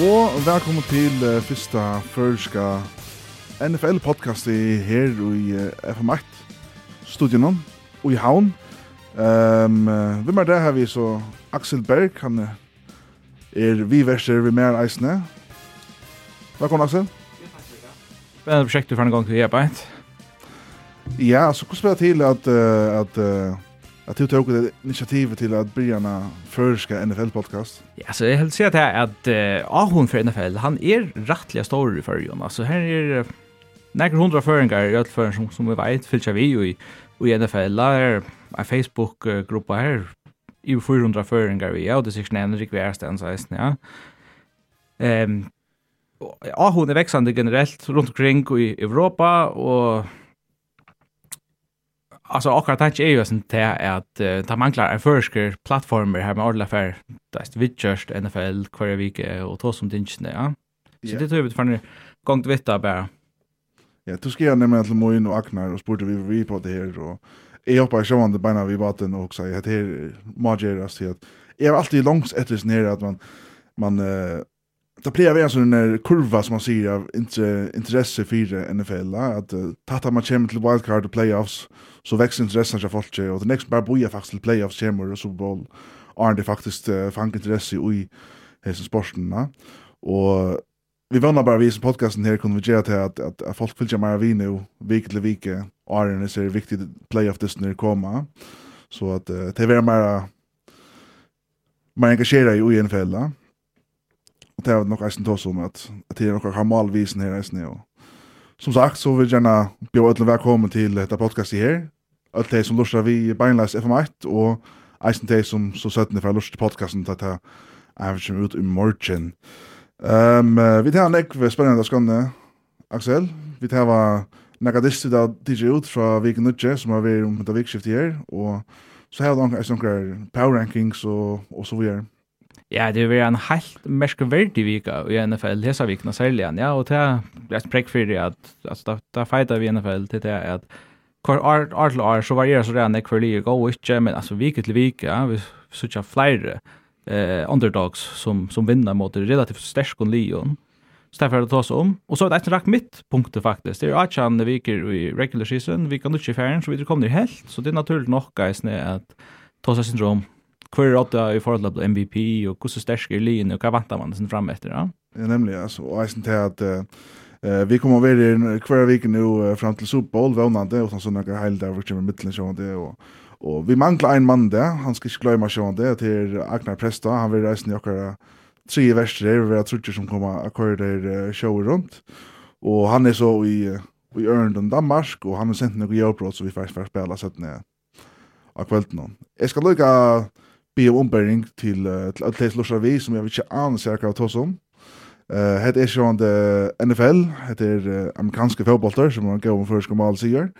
Og velkommen til uh, fyrsta førska NFL-podcast i her i uh, FM8 studien og i havn. Um, uh, hvem er det her vi så? Axel Berg, han uh, er vi verser vi mer eisne. Velkommen, Axel. Spennende prosjekt du for en gang til å gjøre på et. Ja, så hvordan spiller til at, uh, at uh, att du tog det initiativet till att Brianna förska NFL-podcast? Ja, så jag vill säga att här att uh, Ahon för NFL, han är rättliga stor i förrjön. Alltså här är några hundra föringar i öllfören som, som vi vet fylltja vi i, i NFL. Det är en Facebook-grupp här i 400 föringar vi är och det är en Henrik Värsten, så ja. Ehm um, Ahon är växande generellt runt omkring i Europa och alltså och att det är ju sånt där att uh, det manglar en försker plattformer här med ordla för det är just NFL kvar week och tog som dinchen ja. Så det tror vi för en gång till bara. Ja, du ska nämligen att Moin och Aknar och sporta vi vi på det här och jag hoppas så han det bara vi vatten och så jag heter Majeras till att jag är alltid långs efter ner att man man uh, det blir en sån där kurva som man ser av intresse för NFL att uh, tatta man kommer till wildcard och playoffs så växer intressen av folk och det nästa bara boja faktiskt till playoffs kommer och Super Bowl är det faktiskt uh, fank intresse i hela sporten va? och vi vannar bara vi som podcasten här kunde vi göra till att, att, att folk följer mer vi nu vik till vik och är det är viktigt playoff det när komma så att uh, det är mer mer engagerade i NFL va? Och det är nog en tås om att, att det är några kamalvisen här eisen och Som sagt så vill jag gärna bjuda alla välkommen till detta podcast här alt det som lurer vi beinleis FM1, og eisen det som så søttene fra lurer til podcasten, at jeg er ikke ut i morgen. Um, vi tar en nekve spennende skånne, Axel. Vi tar var nekadist i dag tidlig ut fra Viken Nudje, som har vært om et vikskift i her, og så har vi eisen power rankings og, og så videre. Ja, det er en helt merkverdig vika i NFL, hesa vikna særlig, ja, og det er et prekk for det at, at da, da feitar vi NFL til det at kvar art art art så varierar så redan när Curly går och inte men alltså vecka till vecka ja, vi söker fler eh underdogs som som vinner mot relativt starka Leon. Så därför det tas om och så är det ett rakt mitt punkt faktiskt. Det är att han viker i regular season, vi kan inte färgen så vi kommer ner helt så det är naturligt nog guys när att Tosa syndrom queer out i förhållande till MVP och hur så starka Leon och vad väntar man sen fram efter ja. Ja nämligen alltså och sen till att Eh vi kommer vara kvar vecka nu fram till Super Bowl vånande och såna några hela där vi kommer mitten så det och och vi manglar en man där. Han ska inte glömma så det till Agnar Presta. Han vill resa i några tre värsta där vi har trutcher som kommer att köra där show runt. Och han är så i i Örndon Danmark och han har sent några jobbråd så vi faktiskt får spela så att när av kvällen. Jag ska lucka be om ombering till till alla vi som jag vill inte anser kan ta som. Eh het ju on the NFL, het er uh, amerikanske fotbollsspelare som går om första mal sier.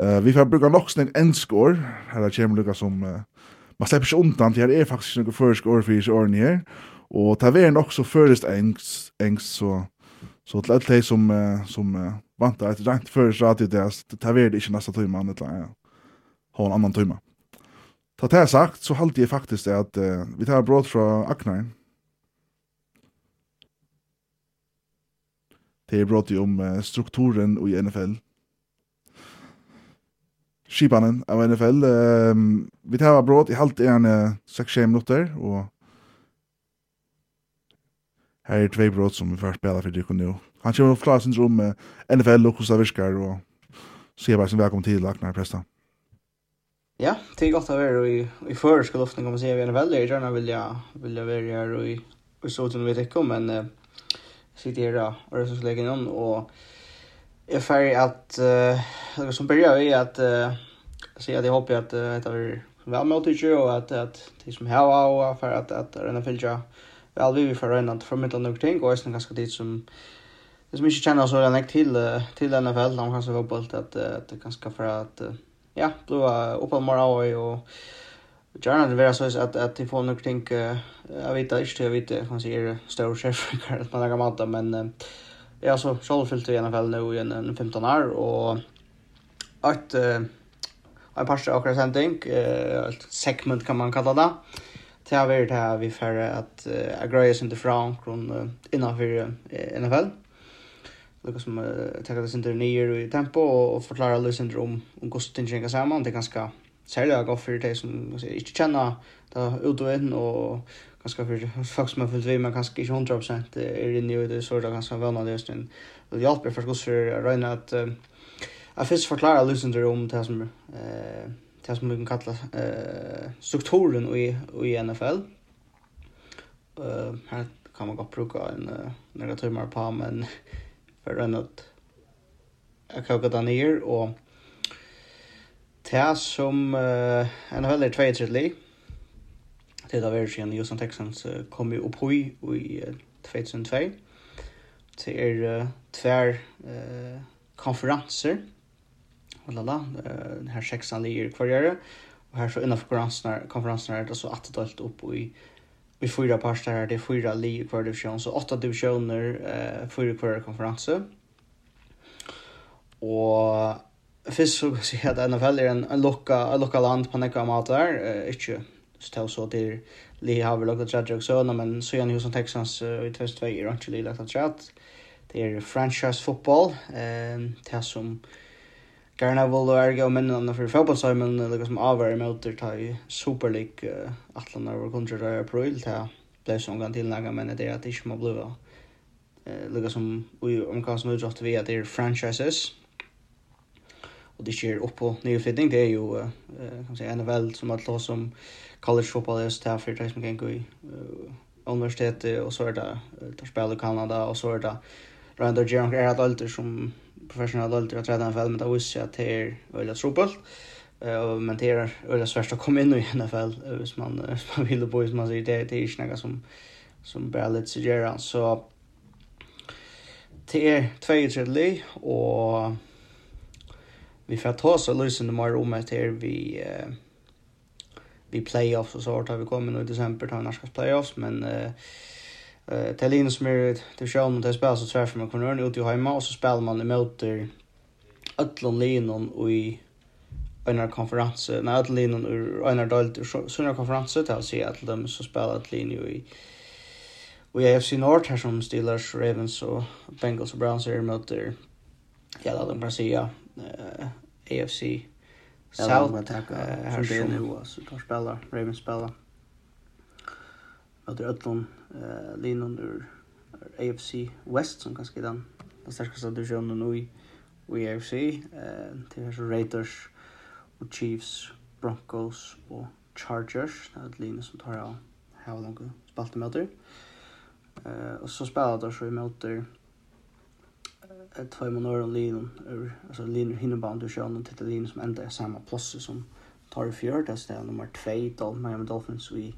Eh vi får bruka noxning en score. Här kommer Lucas som uh, man släpper sig undan till är faktiskt några första år för år ner. Och ta vem också först engst, engst, så så till alla som uh, som uh, vant ett rent första att det ta det inte nästa timme annat ja. Ha en annan timme. Ta det sagt så håller jag faktiskt att uh, vi tar brott från Aknar. Det er brått om strukturen i NFL. Skipanen av NFL. Um, vi tar brått i halvt en uh, 6-6 minutter, og her er tvei brått som vi får spela for dere nå. Han kommer å forklare sin rom med NFL og hvordan det virker, og så er bare som velkommen til Lagnar Presta. Ja, det er godt å være i, i førerske luften, kan man si, vi NFL. Jeg gjerne vil jeg, vil jeg være her og i, i så til vi vet om, men... Uh, tidigare Öresundslägen och är färdig att uh, som börjar vi, att uh, säga att jag hoppas att uh, det är väl mot det och att att det som här var för att att den Fylja, väl vi för en att från mitten och ting och är ganska tid som det som inte känner så den till till NFL de kanske var på att att det kanske för att ja blåa upp på Morau och gärna det vara så att att får få några ting jag vet inte jag vet kan säga stor chef kan man lägga mat men ja så självfullt i alla fall nu i en 15 år och att en par saker sen tänk ett segment kan man kalla det Det har vært her vi för att agreja sig inte från innenfor uh, NFL. Lucas som tar det sin til nye i tempo och förklarar Lucas om om kostingen kan sammen. det ganska særlig godt for de som ikke kjenner det ut og inn, og ganske for folk som har fulgt vi, men kanskje ikke 100% er inne i det, så er det ganske veldig løsning. Det hjelper for oss for å regne at jeg først forklarer løsninger om det som uh, det som vi kan kalla eh, strukturen i, i NFL. Uh, her kan man godt bruke en uh, några timmar på, men för att jag kokar den ner och Det som uh, NFL er 2-3 li. Det har vært siden Houston Texans uh, kom jo opp i, i uh, 2002. Det er uh, tver uh, konferanser. Lala, uh, her seksan ligger kvarjere. Og her så innenfor konferansen, konferansen er det så attedelt opp i Vi fyra parter her, det er fyra li i hver divisjon, så åtta divisjoner, eh, fyra hver konferanse. Og Fyrst så kan jeg at NFL er en, en, lukka, en lukka land på nekka mat der, uh, ikke stå så til li har vi lukka tredje og søna, men så gjerne hos Texans uh, i 2002 er ikke li lukka tredje. Det er franchise fotball, uh, det som Garna vil og erge og mennene for fotballsøymen, lukka som avvær i møter ta i Super League, uh, atlan over kontra røy april, det ble som gang tilnaga, men det er at det ikke må bli Uh, lukka som, om hva som utdratt vi at det er franchises, och det sker upp på nyflyttning det är ju eh kan säga en NFL som att lås som college football är staff för det som kan gå i universitet och så där det tar spel i Kanada och så där det runt och Jerome är adulter som professionella adulter att träna NFL men det visst att det är öliga trubbel eh men det är öliga svårt att komma in i NFL hvis man man vill bo som man säger det det är ju snacka som som bara lite så så det är och vi får ta oss och lösen mer om att här vi eh, vi playoffs och så har vi kommit nu i december till norska playoffs men eh eh Tallinn som är det show mot det spelar så träffar man kommer ut i hemma och så spelar man emot Ötlon Linon och i en konferens när Ötlon Linon och en dalt såna konferenser till att se att de så spelar Ötlon i Och i AFC North här som Steelers, Ravens och Bengals och Browns är emot Ja, det kan man säga. AFC South. Eller tacka här det nu så tar spela Ravens spela. Mot Ötlon eh Lin under AFC West som kanske den den starkaste divisionen nu i AFC eh till så Raiders och Chiefs, Broncos och Chargers. Det är Lin som tar av Hur långt spalt möter. Eh och så spelar de så i möter två månader och lin alltså lin hinnerband och kör och titta lin som ända är samma plats som tar fjärde där ställ nummer 2 då Miami Dolphins i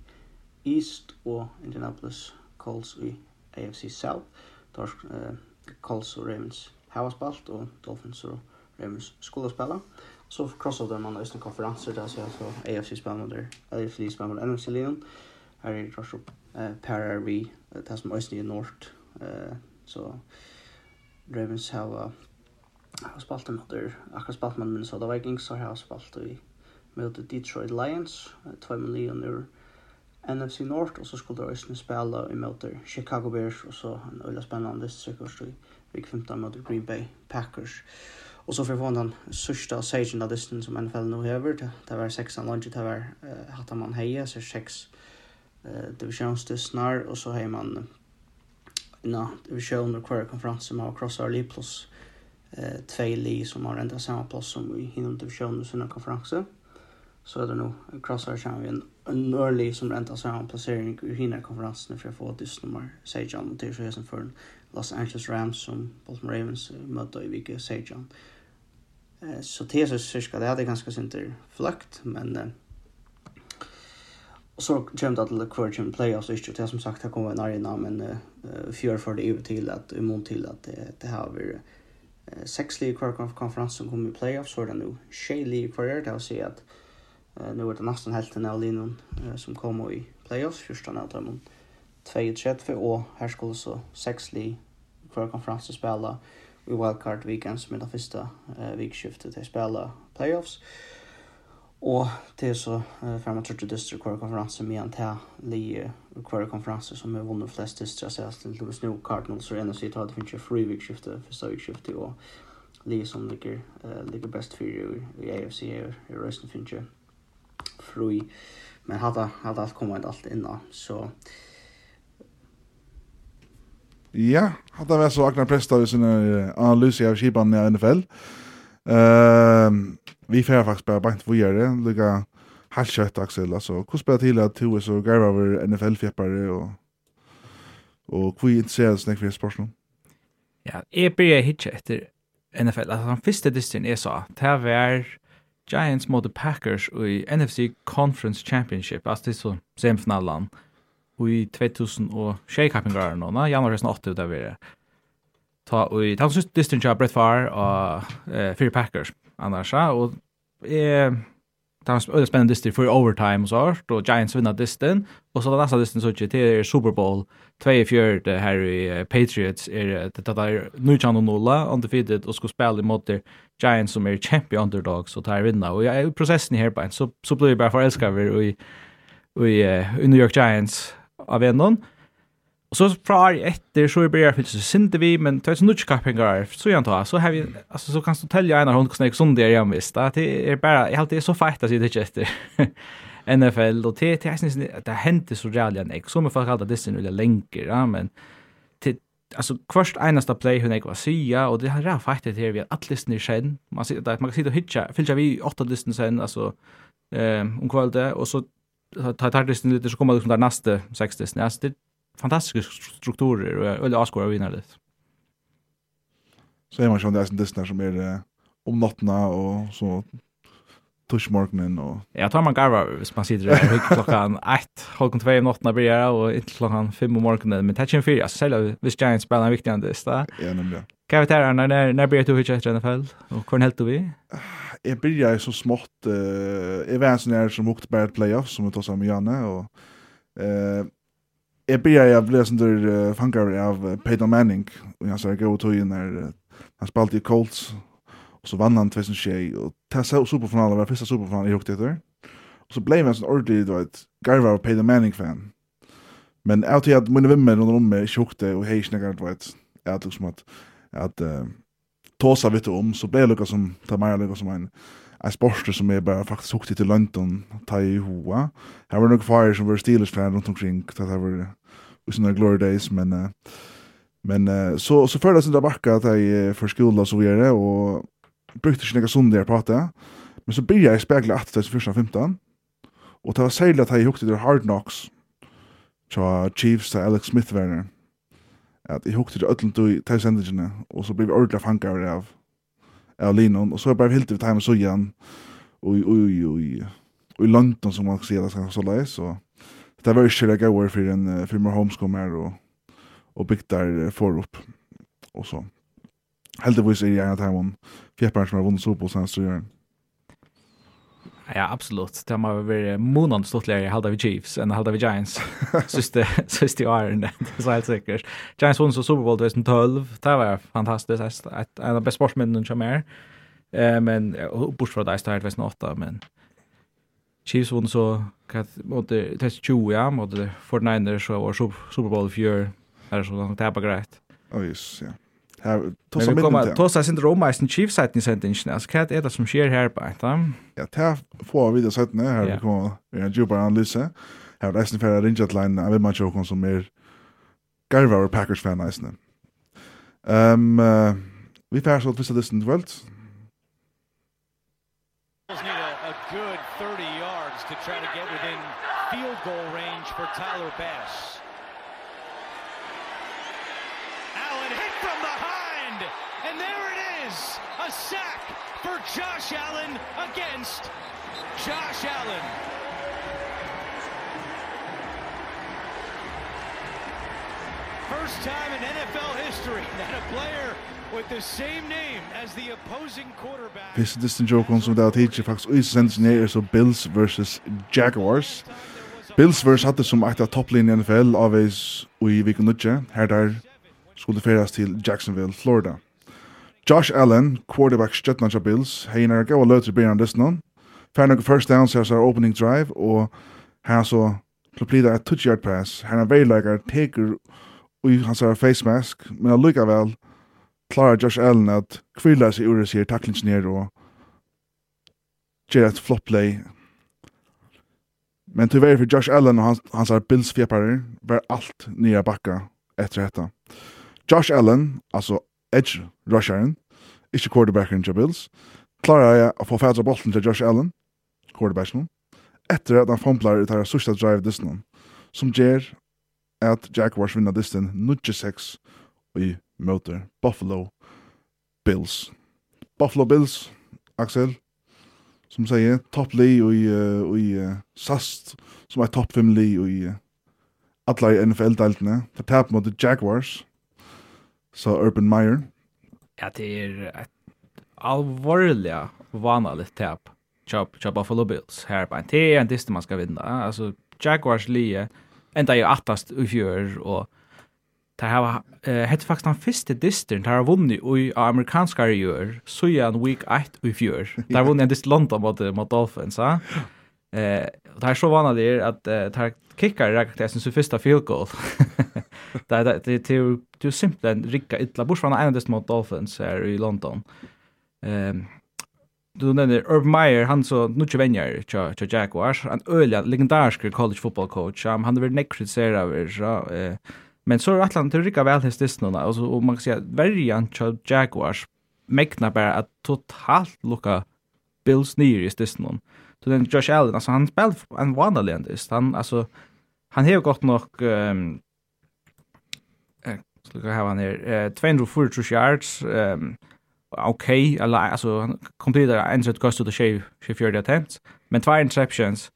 East och Indianapolis Colts i AFC South. Tar eh, Colts och Ravens hava spalt och Dolphins och Ravens skulle spela så crossover man nästan konferenser där så alltså AFC spelar där AFC spelar mot NFC Leon här är Josh eh Parar vi det som Östney North eh så Ravens hava har spalt mot akkurat spalt mot Minnesota Vikings så har spalt i mot Detroit Lions 2 miljoner NFC North och så skulle det ösna spela mot Chicago Bears och så en öla spännande cirkus i vecka 15 mot Green Bay Packers. Och så för den sista sagen av distance som NFL nu över det var sexan lunch det var hade man heja så sex eh divisionsdistnar och så har man na division och kvar konferens som har crossar li plus eh två li som har ändrat samma plats som i inom divisionen sina konferenser så är det nog crossar kan vi en early som ändrar samma placering i hinner konferensen för att få ett nummer Sejan till Jason för Los Angeles Rams som Baltimore Ravens möter i vilket Sejan eh så tesis cirka det hade ganska synter flukt men eh, Och så kommer det till Virgin Playoffs, ikke det som sagt, det kommer en arena, men uh, fjör för det ut till att imot till att det, det har vært sex league kvar konferens som kommer i playoffs så er det nu tjej league för det att se att nu är det nästan hälften av linjen som kommer i playoffs första av dem 2-3 och här skulle så sex league kvar konferens spela i wildcard weekend som är det första vikskiftet till spela playoffs. Og til så får man til dystre kvar konferanse med en til lige kvar konferanse som er vunnet flest dystre. Jeg ser til med Snow Cardinals og en og sier at det finnes jo fri vikskifte, første vikskifte og lige som ligger, uh, ligger best for i i AFC er i Røsten finnes jo fri. Men hadde, hadde alt kommet alt innan, så... Ja, hadde vært så Agnar Presta i sin analyse av Kiban i NFL. Ja. Ehm vi får faktisk bara bant vidare, lika halt kött Axel alltså. Hur spelar till att du är så garvar över NFL fjäppare och och hur intresserad snack för sport nu? Ja, är börjar hitcha efter NFL. Alltså den första distin är så. Det var Giants mot the Packers i NFC Conference Championship, alltså det är så semifinalen. Och i 2000 och tjejkappingar eller någon, januari 2008 där vi är ta og ta så distrin job Brett Favre og eh Fyre Packers annars og eh ta en öde spännande distant för overtime og sånt, og Giants vinner distrin, og så den neste distrin så till Super Bowl 24 det här i Patriots er det der nu kan de nolla undefeated och ska spela mot Giants som er champion underdogs og tar vinner, og i prosessen här på så så blir vi bare forelsket over i i i New York Giants av en någon Och så från år efter så är det bara så synte vi men det är så nutch kappingar så jag antar så har vi alltså så kan du tälja en hund snäck som det är jag visst att det är bara helt det är så fett att det är efter NFL och det det syns det hände så jävla en ex som i fall det sen vill länka ja men till alltså först enaste play hon jag var sia och det har jag fett det här vi att lyssna sen man ser att man kan sitta det hitcha fylla vi åtta lyssna sen alltså eh om kvällen och så tar tar det lite så kommer liksom där nästa 60 nästa fantastiska strukturer och jag askor avskåra vinna det. Så är man som det är en Disney som är om nattna och så tushmorgnen och... Jag tar man garva hvis man sitter där klockan 1, halvkon 2 om nattna börjar och inte klockan 5 om morgonen. Men det är inte fyra, alltså sälja hvis Giants spelar en viktig andist. Ja, nämligen. Kan vi ta här, när, när börjar du hitcha efter NFL? Och hur helt du vi? Jag börjar så smått. Uh, jeg var en sånn her som åkte bare playoff som vi tar med Janne. Och, uh, jag blir ble sånn der uh, fankar av Peyton Manning och jag sa tog inn till uh, han spalte i Colts og så vann han 2006 och tassa superfinalen var første superfinalen jeg hukte etter, og så ble jeg en sånn ordentlig du vet, garvar av Peyton Manning fan. Men jeg tror at mine vimmer rundt om meg ikke hukte, og hei, snackar du vet. jeg hade liksom at, at uh, tåsa vitt om så blev det som ta meg mig som en en sporster som er bare faktisk hukte til London, ta i hoa. Her var noen fire som var Steelers-fan rundt omkring, det var var sånne glory days, men... Uh, men uh, så, så før jeg sin bakka at jeg uh, for skola og så videre, og brukte ikke noen der på det, men så blir jeg spekla at det er 15, og det var særlig at jeg hukte til Hard Knocks, tja Chiefs til Alex Smith-verner, at jeg hukte til Øtland til sendingene, og så ble vi ordentlig fanget av det av, av linon og så är bara helt vid time så igjen och oj oj och i London som man ser det ska så leis så det var ikke det gøy for en för mer her, og, og bygd der for opp, og så. Heldigvis er jeg jag att han fjärpar som har vunnet så på sen så gör Ja, absolut. Det har man varit månad stått i halda vi Chiefs än halda vi Giants. Sista sista åren, det er så helt sikkert. Giants vann så Super Bowl 2012. Det var fantastiskt. Ett en av best sportsmännen som är. Eh men bort deg, det er 2008, men Chiefs vann så kat mot test 20 ja, mot 49ers så var Super Bowl 4. Är så långt tappa grejt. Oh, yes, ja. Här tossa men kommer tossa sin Roma är chief site i sentingen. Alltså kat är det som sker här på ett. Ja, ta får vi det sett när här kommer vi en djupare analys. Här är det för ringa line av match och som är Garver Packers fan nice nu. Ehm vi får så att vissa listen worlds. A good 30 yards to try to get within field goal range for Tyler Bass. A sack for Josh Allen against Josh Allen. First time in NFL history that a player with the same name as the opposing quarterback. The joke on some that teacher faktisk is sent near so Bills versus Jaguars. Bills versus hadde som ett av topplinjen i NFL we we can nutje her der skulle feras til Jacksonville, Florida. Josh Allen, quarterback stjøttene til Bills, hei nær gav og til bedre enn dessen noen. Fær nok first down, sier er opening drive, og her så plida et touch-yard pass. Her er veileikar, teker ui hans er face mask, men allikevel klarar Josh Allen at kvilla seg ur sier taklings ned og gjør et flop play. Men tyvärr for Josh Allen og hans, hans er Bills fjeparer var alt nya bakka etter detta. Josh Allen, altså Edge rusheren, ikke quarterbacken til Bills. Klarer jeg å få fædra bolten til Josh Allen, quarterbacken, etter at han fomplar ut her sørste drive distan, som gjør at Jaguars vinner distan 96 i motor Buffalo Bills. Buffalo Bills, Axel, som sier topp li og i, og i uh, Sast, som er topp 5 li og i uh, alla i NFL-deltene, for tap mot Jaguars, så Urban Meyer, Ja, det er et alvorlig vanlig tap. Kjøp, kjøp Buffalo Bills. Her på en tid, en diste man skal vinna. Altså, Jaguars lie enda jo attast i fjør, og det her var, hette faktisk den første disten det har vunnet i amerikanska gjør, så en week 8 i fjør. Det har vunnet en dist London mot, mot Dolphins, ja. Eh, det er så vanlig at att det her kickar rakt, jeg synes, første field goal. det det det är ju simpelt rikka illa. Bort från en av dessa mot Dolphins här i London. Ehm du nämner Urb Meyer han så nu tjuv vänjer tja tja Jaguars. En öliga legendarisk college football coach. Um, han hade varit kritiserad över så eh men så att han trycka väl häst det nu alltså och man kan säga värjan tja Jaguars mekna bara att totalt lucka Bills ner i det nu så den Josh Allen. Alltså han spelar en wonderlandist han alltså han har gått nog um, Så vi ha han her. Eh, 240 yards. Um, ok, eller, alltså han kompleter en sätt kost ut av 24 attempts. Men två interceptions.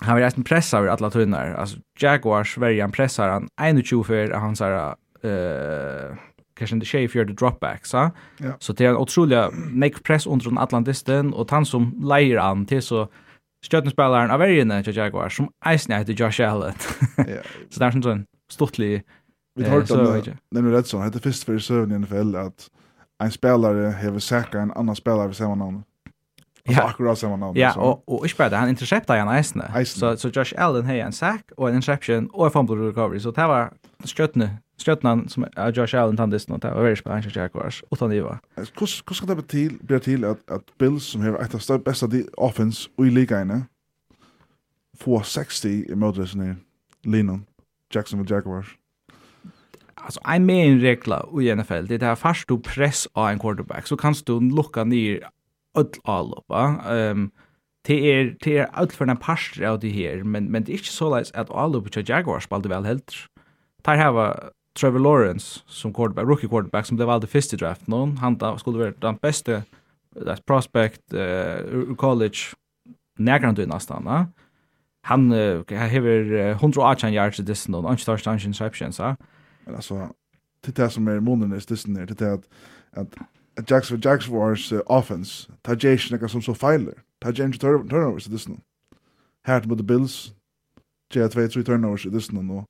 Han vill resten pressa över alla tunnar. Alltså, Jaguars värjer han pressar han 21 för han så här, eh, kanske inte tjej för dropback, så. Ja. Så det är en otroliga neck press under Atlantisten och han som lejer an till så stjärnspelaren av värjarna till Jaguars som eisen heter Josh Allen. Ja. så där som sån stortlig Vi har hørt om det, är rätt så. Det är först i sövn i NFL, att en spelare har säkert en annan spelare vid samma namn. Altså ja. akkurat samma namn. Ja, så. og, og ikke bare det, han intercepta igjen eisene. Så, så Josh Allen hei en sack, og en interception, og en fumble recovery, så det var skjøttene Skjøtnan som er Josh Allen tandisten, og det var veldig spennende Jaguars, utan Iva. hur ska det bli till bli till att att Bills, som har ett av de beste offense og i ligan får 60 i møtresene i linjen? Jacksonville Jaguars? Alltså en med regla i NFL, det är fast du press av en quarterback så kan du locka ner öll va. Ehm det är det är allt för en pastor av det här, men men det är inte så lätt att allopp på Jaguars spelade väl helt. Där har Trevor Lawrence som quarterback, rookie quarterback som blev all först i draft någon. Han skulle vara den bästa prospect uh, college nära han då va? han uh, hever 118 yards i distan og ikke tar stans interception, så? Men altså, det er det som er munnen i distan her, det er at, at, at Jacksonville Jaguars uh, offense, tar Jason ikke som så feiler, tar James turnovers i distan. Her mot the Bills, Jaya 2-3 turnovers i distan, og,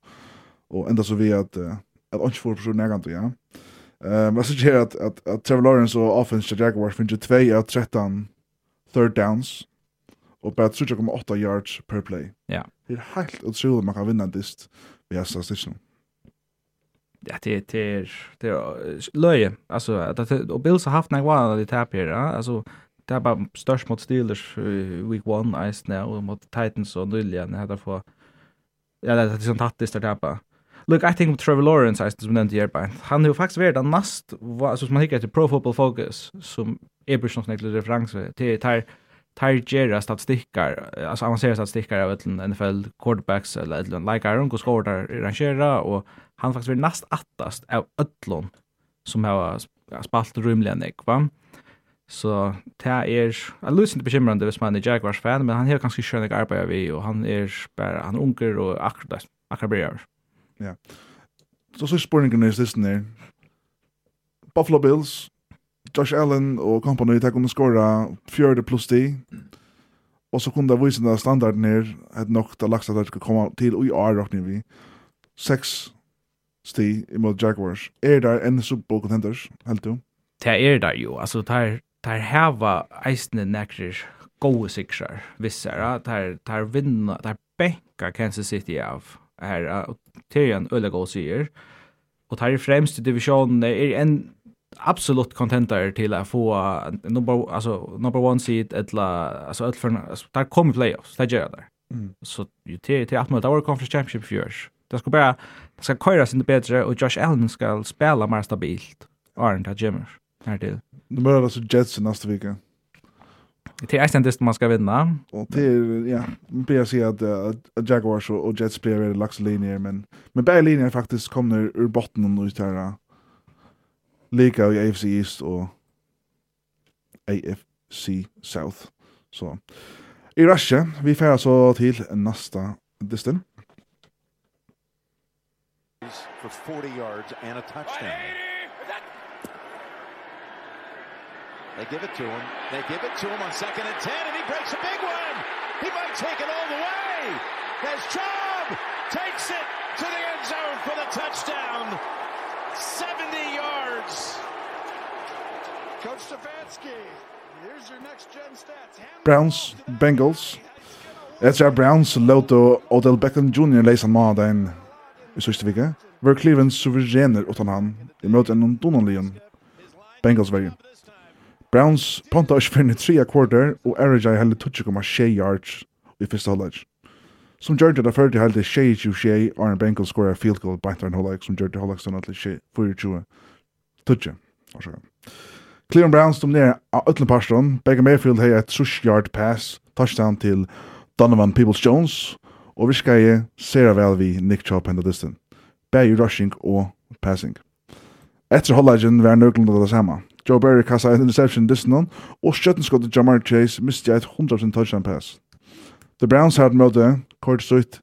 og enda så vi at, uh, at ikke får person jeg ja. Um, jeg synes her at, at, at Trevor Lawrence og offense til Jaguars finner 2 av 13 third downs, og bara 3,8 yards per play. Ja. Det er helt utrolig man kan vinna en dist vi har stått. Ja, det er, det er løye. Altså, det, og Bills har haft nek vann av de tap ja? altså, det er bare størst mot Steelers week 1 eisne, og mot Titans og Nulja, det er for, ja, det er sånn tattis der tappa. Look, I think Trevor Lawrence eisne som nevnte hjelpa. Han har jo faktisk vært den nast, altså, som man hikker til Pro Football Focus, som er brysnåsneklig referanse, til, til, til tar gera statistikkar, alltså avancerade statistikkar av ett NFL quarterbacks eller ett land like Aaron går skor där rangera och han faktiskt blir näst attast av öllon som har spalt rymliga nek, va? Så det er, jeg lyser ikke bekymrende hvis man er Jaguars fan, men han har ganske skjønne arbeid vi, og han er bare, han er unger og akkurat, akkurat bryr jeg. Ja. Så så spørningen er siste nere. Buffalo Bills, Josh Allen och company tar kunne skåra 4 plus 10. Och så kunde vise den standarden her, at nog det laxar att ska komme till og i år räknar vi 6 sti imot Jaguars. Er där en Super Bowl contenders helt du? Det är där ju. Alltså tar tar hava eisne nekrir gode siksar vissar tar tar vinna tar bänka Kansas City av här Tyrion Ullagol sier och tar i främst divisjonen er en absolut contenter till att få number alltså number one seed eller alltså allt för där kommer playoffs där gör där. Mm. Så ju till till att möta vår conference championship fjärs. Det ska bara det ska köras inte bättre och Josh Allen ska spela mer stabilt. Aren't that Jimmer. Här till. Nu börjar alltså Jets nästa vecka. Det är en det man ska vinna. Och det är, ja, man blir säga att uh, Jaguars och, och Jets blir väldigt laxa linjer, men, men bär linjer faktiskt kommer ur botten och ut här. Lika AFC East or AFC South. Så i Russia, vi färrar så till nästa distan. for 40 yards and a touchdown. They give it to him. They give it to him on second and 10, and he breaks a big one. He might take it all the way. As Chubb. Takes it to the end zone for the touchdown. 70 yards. Coach Stefanski, here's your next gen stats. Browns, Bengals. Etter Browns låter Odell Beckham Jr. leisa maden i sørste vike. Var Cleveland suverener utan han i møte en donanligen Bengals vei. Browns ponta ikke fyrir tria kvarter og Arajai helle 2,6 yards i fyrsta halvdags som gjør det før til hele 22-22, Aaron Bengals skorer field goal på en hållag, som gjør det hållag stående til 24-22. Cleveland Browns dominerer av ötlen Parstron. Baker Mayfield hei et yard pass, touchdown til Donovan Peoples-Jones, og vi skal gjøre ser vel vi Nick Chubb hendet distan. Begge rushing og passing. Etter hållagen var nøglund av det samme. Joe Barry kassa en interception distan, og skjøttenskottet Jamar Chase mistet et 100% touchdown pass. The Browns har møte kort sutt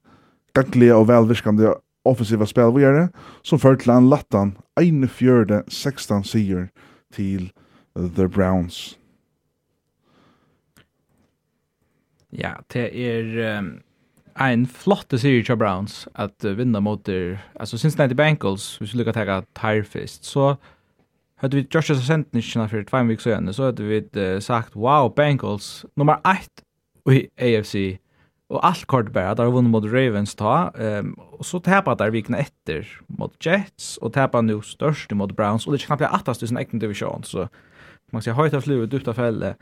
gagliga og velvirkande offensiva spel vi gjør som førte til en lattan 41-16 siger til The Browns. Ja, det er um, en flotte serie til Browns at uh, vinna mot der, altså Cincinnati Bengals, hvis vi lukkar tega Tirefist, så hadde vi Joshua Sentnichna for tvei vik så så hadde vi uh, sagt, wow, Bengals, nummer 8 i AFC Og alt kort bare, der vunnet mot Ravens ta, um, og så tapet der vikene etter mot Jets, og tapet nå størst mot Browns, og det er knappt jeg attast i sin egen divisjon, så man kan si høyt av fluet, dypt av felle.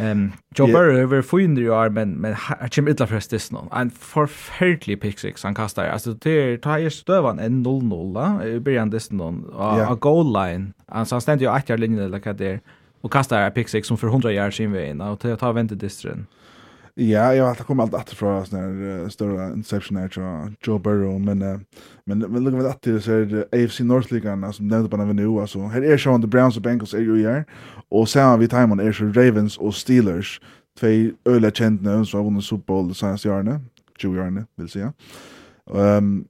um, Joe yeah. Burrow er fyrende jo er, men, men han kommer ytla fra stissen nå. En forferdelig pick-six han kastet. Altså, det er, ta er støvann en 0-0 da, i byrjan dissen nå, og yeah. goal line. Altså, han stendte jo etter linjen, eller hva det er, og kastet pick-six som for 100 yards sin veien, og til å ta vente distren. Ja. Ja, jag har alltid kommit allt att från såna uh, större inception där tror Joe Burrow men uh, men men lukar vi att det så är AFC North League som nämnde på den nu alltså här är så the Browns och Bengals är ju här och sen har vi time on är så Ravens och Steelers två öliga kända som har vunnit Super Bowl de senaste åren 20 åren vill säga. Ehm um,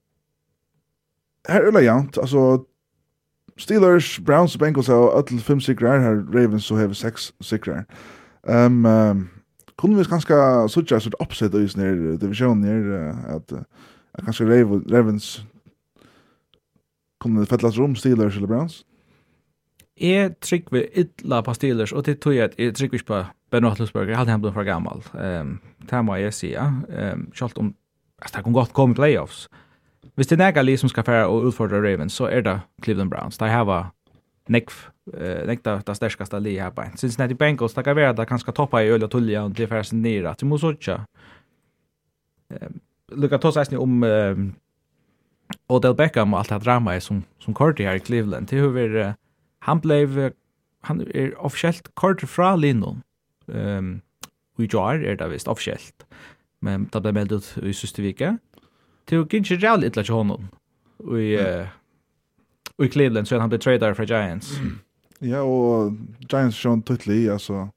här är det jämnt alltså Steelers, Browns och Bengals har öll fem sikrar här Ravens så har sex sikrar. Ehm um, um, Kunne vi ganske suttja sutt oppsett i sånne divisjonen her, at, at kanskje Ravens kunne fettlas rom Steelers eller Browns? Jeg trykker vi illa på Steelers, og det tog jeg at jeg trykker ikke på Ben Roethlisberger, jeg hadde han blitt for gammal. Um, det må jeg si, ja. Um, selv om altså, det kan godt komme i playoffs. Hvis det er nægge som skal fære og utfordre Ravens, så er det Cleveland Browns. De har nekv eh nekta ta stærkasta li her bæn. Cincinnati Bengals taka vera ta kanska toppa i øl og tulja og til fersen nira. Du må søkja. Ehm lukka tosa æsni om Odell Beckham og alt det drama som som Carter her i Cleveland. Det hur han blev han er officiellt Curtis fra Linon. Ehm vi jar er det visst officiellt. Men det ble meldt ut i siste vike. Det er jo ikke jævlig illa til honom. Og och i Cleveland så han blev tradad för Giants. Mm. Ja, och Giants Sean Tutley alltså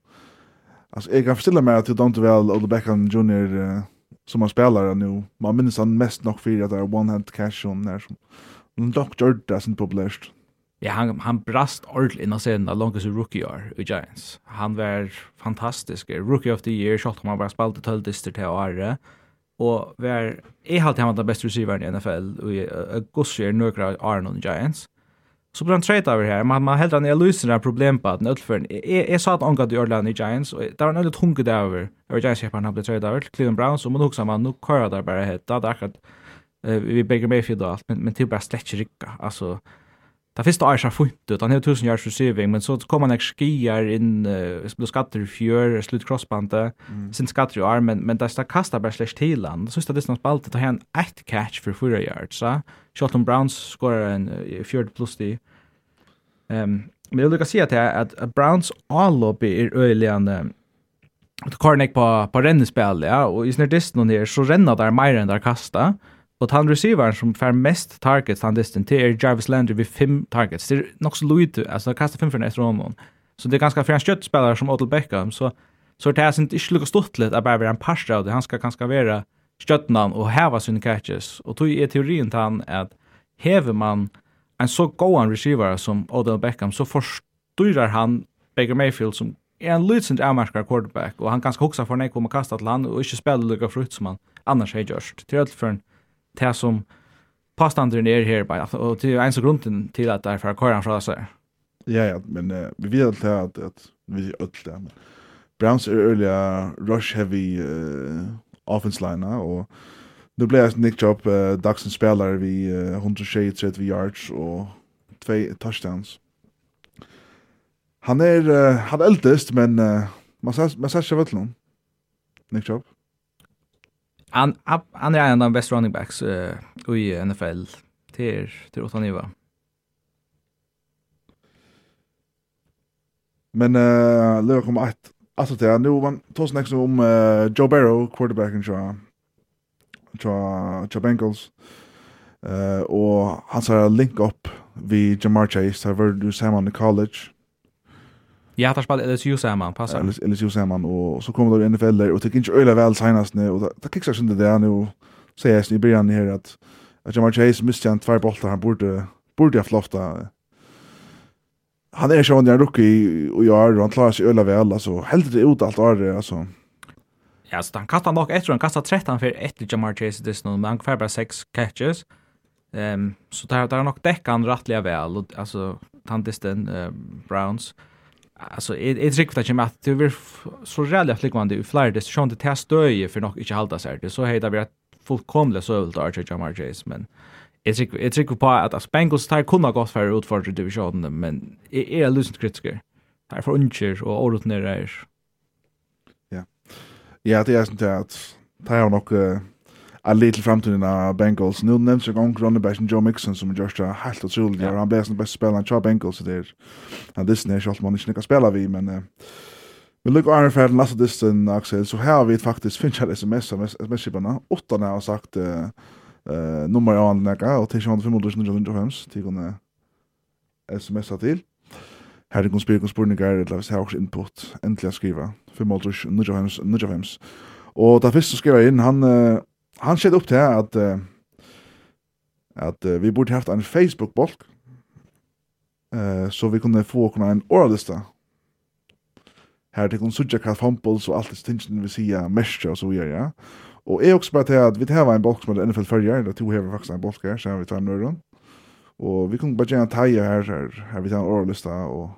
alltså jag kan forstille mig att det inte väl Odell Beckham Jr uh, som han spelar nu. Man minns han mest nog för att det er one hand cash on där som Dr. Doesn't published. Ja, han, han brast ordentlig innan sen där långt som rookie år i Giants. Han var fantastisk. Rookie of the year, shot om han bara spalte i 12 distrikt till året og var jeg halte han var den beste receiveren i NFL, og Gussi er nøkra Arnon Giants. Så blir han trade over her, men man heldt han löser det den problem på at den ødelføren, jeg, jeg sa at han gav i i Giants, og det var en ødelig tunke det over, over Giants-kjeperen han ble trade over, Cleveland Browns, og man också man, nå kører det bare helt, da hadde akkurat, uh, vi begge Mayfield og alt, men, men til bare slett ikke Alltså altså, Det første er så funnet ut, han har tusen års receiving, men så kom han ikke skier inn, uh, ble skatter i fjør, slutt crossbandet, mm. sin skatter i arm, men, men det er kastet bare slags til han. Så synes jeg det som spalte, har han ett catch for fyra yards, så Shelton Browns skorer en uh, fjørd pluss de. Um, men jeg vil lukka si at, at, Browns all-lobby er øyeligende, at Karnek på, på rennespill, ja, og i snartisten her, så renner där mer enn där kastet, Og han receiveren som får mest targets han distan til er Jarvis Landry vid fem targets. Det er nok så lite, altså han kastar fem for etter honom. Så det er ganske fjern kjøttspillere som Odell Beckham, så, så det er sint ikke lukka stuttlet at bare være en parster av det. Han skal ganske være kjøttnan og heva sine catches. Og tog er teorien til han at hever man en så gåan receiver som Odell Beckham, så forstyrer han Baker Mayfield som er en lydsint avmerkar quarterback, og han ganske hoksa for nek om å kasta til han og ikke spela lukka frutt som han annars har gjørst. Til ødelføren, det som påstanderen er her, bare, og det er en så grunden til at det er fra køren fra seg. Ja, ja, men uh, vi vet alt det at, at vi vet alt det, men Browns er øyelig rush-heavy uh, offense line, og nu ble jeg Nick Job uh, dagsens spiller vi uh, 130 yards og två touchdowns. Han er, uh, han er eldest men uh, man ser ikke vet noen. Nick Chubb. Han han är en av de bästa running backs uh, i NFL till till åtta nivå. Men eh uh, kommer att alltså det nu man tar sig nästa om uh, Joe Barrow quarterbacken tror tror tror Bengals. Eh uh, och han så link upp vi Jamar Chase har varit du samman i college. Ja, där spelar LSU samman, passa. Ja, LSU samman och så kommer då NFL där och tycker inte öle väl senast nu och det kicksar inte där nu säger jag i början här att att Jamar Chase missade han två bollar han borde borde ha flofta. Han är ju en rookie och jag han klarar sig öle väl alltså helt det ut allt är alltså. Ja, så han kastar nog efter han kastar 13 för ett Jamar Chase det nu men han får bara 6 catches. Ehm um, så där där nog täcker han rättliga väl alltså tantisten uh, Browns. Ehm alltså är det trick för att jag att du så jävligt likvande i flyr det sjönte testöje för nog inte hålla sig det så heter vi att fullkomligt så över Archer Jamar Chase men Det är det tycker på att Spengels tar kunna gått för ut för divisionen, men är jag lusent kritiker. Här för unkjer och orutinerar. Ja. Ja, det är inte att ta nog a little framtiden av Bengals. Nu nevnt seg gång running back Joe Mixon som just a helt utrolig. Yeah. Han blir den bästa spelaren i Bengals Det er en Disney, ikke alt man ikke kan spela vi men uh, Vi lukkar Iron Fair nästa distan Axel så her har vi faktiskt finns ett sms sms chiparna. Åtta när har sagt eh uh, nummer jag anlägga och till 2595 till kunna smsa till. Her er konspirer konspurningar, eller hvis jeg har også input, endelig å skrive. 5 Og da først skriver jeg inn, han, han skjedde opp til at at vi borde haft en Facebook-bolk eh, så vi kunne få kunna en oralista her til kunne sudja hva fumbles og alt det stingene vi sier mestre og så videre, ja. Og jeg også bare til at vi har en bolk som er NFL følger, eller to hever faktisk en bolk her, så vi tar en nøyron. Og vi kunne bare gjerne taie her, her, her vi tar en oralista og,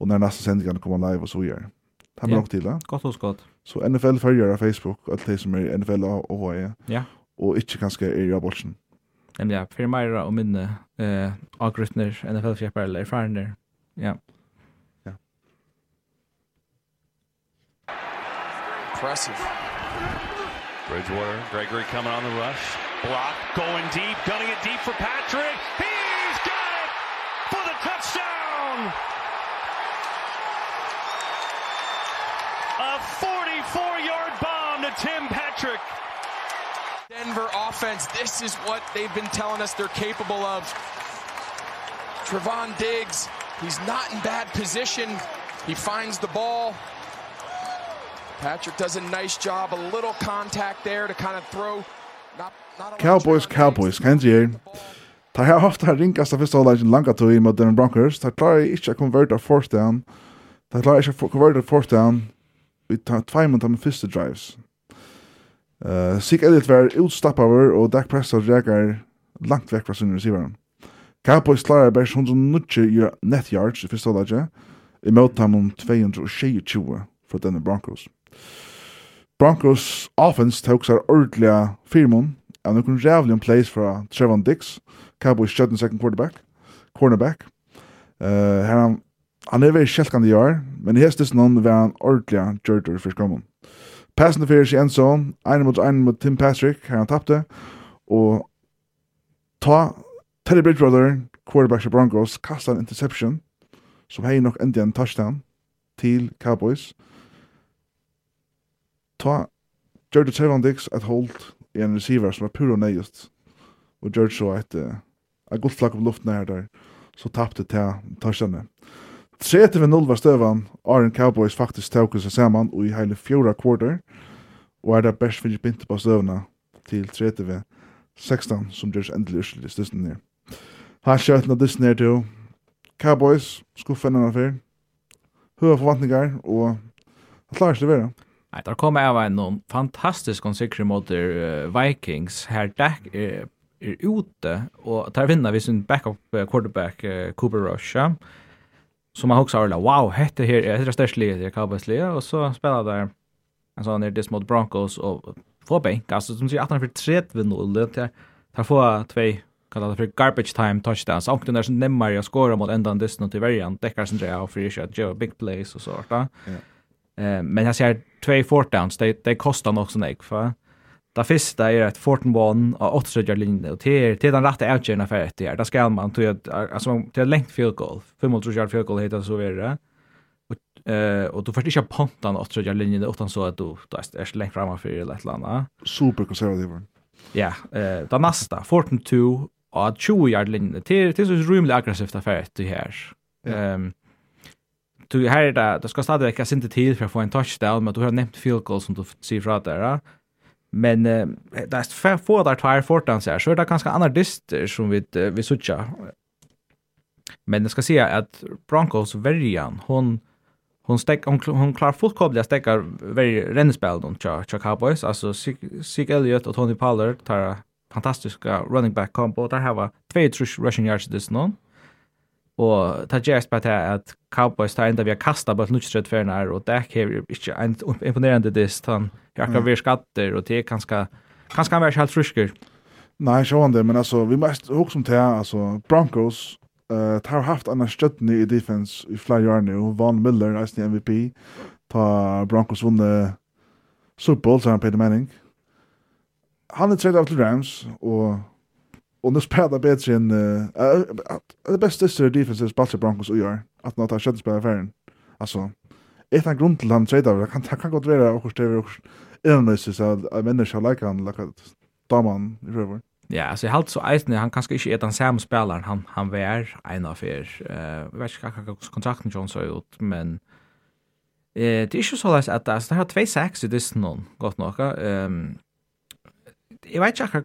og når neste sendingen kommer live og så videre. Det er nok til det. Godt og godt. Så NFL følger av Facebook, alt det som er NFL og HE. Ja. Og ikke kanskje er i Abolsen. Men ja, for meg og minne eh, avgruttner, NFL-fjepper eller erfarener. Ja. Ja. Impressive. Bridgewater, Gregory coming on the rush. Block, going deep, gunning it deep for Patrick. He's got it for the touchdown! A 44-yard bomb to Tim Patrick. Denver offense, this is what they've been telling us they're capable of. Trevon Diggs, he's not in bad position. He finds the ball. Patrick does a nice job, a little contact there to kind of throw not not Cowboys, Cowboys, kan du Ta har haft här ringas av första hållet langa tog mot den Broncos. Ta klarar inte att konverta fourth down. Ta klarar inte att konverta fourth down. vi tar tveimen mot min første drives. Uh, Sig Elliot var utstappaver, og Dak Prescott reker langt vekk fra sin receiveren. Cowboys klarer bare 190 net yards i første dag, i møte ham om 222 for denne Broncos. Broncos offense tok seg ordentlig firmon, av noen rævlig plays fra Trevon Dix, Cowboys 17 second quarterback, cornerback. Uh, her han Han er veldig sjelkande i år, men i hestes noen var han ordentlig gjørtur for skammen. Passende fyrir seg en sånn, en mot en mot Tim Patrick, her han tappte, og ta Teddy Bridgewater, quarterback for Broncos, kasta en interception, som hei nok endelig en touchdown til Cowboys. Ta George Trevon Dix at hold i en receiver som var puro nøyest, og George så et, et godt flakk av luften her der, så tappte til touchdownet. 30-0 var støvan, Arjen Cowboys faktisk tauket seg saman og i heile fjora quarter, og er det best fyrir binte på støvna til 30-16, som gjørs endelig urselig i støsten her. Her skjøtten av Disney her til Cowboys, skuffen enn affyr, høy forvantningar, og han klarer ikke det Nei, der kom av en noen fantastisk konsikre mot uh, Vikings, her Dak er, er ute, og tar vinna vi sin backup quarterback uh, Cooper Rush, ja, uh, som man också har wow hette här är det största ligan det Cowboys liga och så spelar där en sån där dis mot Broncos och får bänk. Alltså som säger att han för 3-0 det tar få två kallar det för garbage time touchdowns. Och den där som nämmer jag skorar mot ändan dis något i varje täcker sen jag för shot Joe big plays och så där. Eh men jag ser två fourth downs det det kostar nog så nek för Det första är ett Fortin 1 av 8 tredje linje och det är den rette avgjørende for etter där. da skal man til, att alltså till ett längt field goal. 500 yard field goal heter så vidare. Och eh och du får inte ponta den 8 tredje linjen utan så att du då lengt fremme for eller ett landa. Super konservativ. Ja, eh det neste, Fortin 2 av 20 yard linje. til, til så rymelig aggressivt affär her. här. Ehm Du här där, det ska stadigt väcka sin tid för att få en touchdown, men du har nämnt field goal som du ser fra där. Men eh, det är få där tar fortan så här så är det ganska andra dyster som vi vi söker. Men jag ska säga att Broncos värjan hon hon stäck hon, hon klarar fullkomligt stäckar very rennspel de cha cha Cowboys alltså Sig Elliott och Tony Pollard tar fantastiska running back combo där har två trush rushing yards this någon. Og ta gjøres på til at Cowboys tar enda vi har kastet et nødt for her, og det er ikke en imponerende dist, han har akkurat vært skatter, og det er kanskje, kanskje han var ikke helt frisker. Nei, så han det, men altså, vi må huske om det, altså, Broncos, uh, har haft Anna Støttene i defense i flere år nu Von Miller, eisen MVP, ta Broncos vunne Super Bowl, så han Peter Manning. Han er tredje av til Rams, og Och nu spelar bättre än det bästa är defensive spatcher Broncos och gör att något har skött spelar färden. Alltså ett av grund till han trade kan kan gå vidare och stäver och innan så att människor like han lika daman i river. Ja, alltså helt så Eisner han kanske inte är den samma spelaren han han var en av er. Eh, jag vet inte kanske kontrakten John så ut men eh det är ju så läs att det har två sex i det någon gott nog. Ehm jag vet inte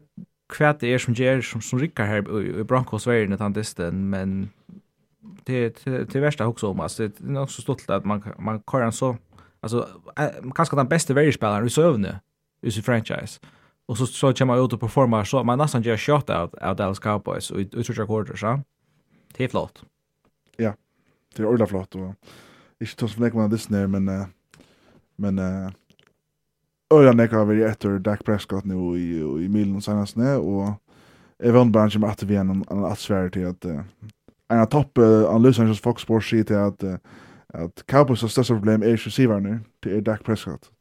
hva det er som gjør som, som rikker her i, i brankosverden utan disten, men det det, det jeg också om altså, det är också stolt att man man kører en så alltså kanske den bästa världspelaren i sövne i sin franchise. Och så så kommer jag ut og performer, så man nesten gjør shot out av Dallas Cowboys och ut och quarter så. Det er flott. Ja. Det är ordentlig flott och inte så mycket man visst men men Öra nekka har vært etter Dak Prescott nu i, i milen og senast ned, og jeg vann bare ikke med at vi er en annen atsvær til at uh, en av topp uh, an Los Angeles Fox Sports sier til at, uh, at Cowboys har største problem er receiver nu, til er Dak Prescott.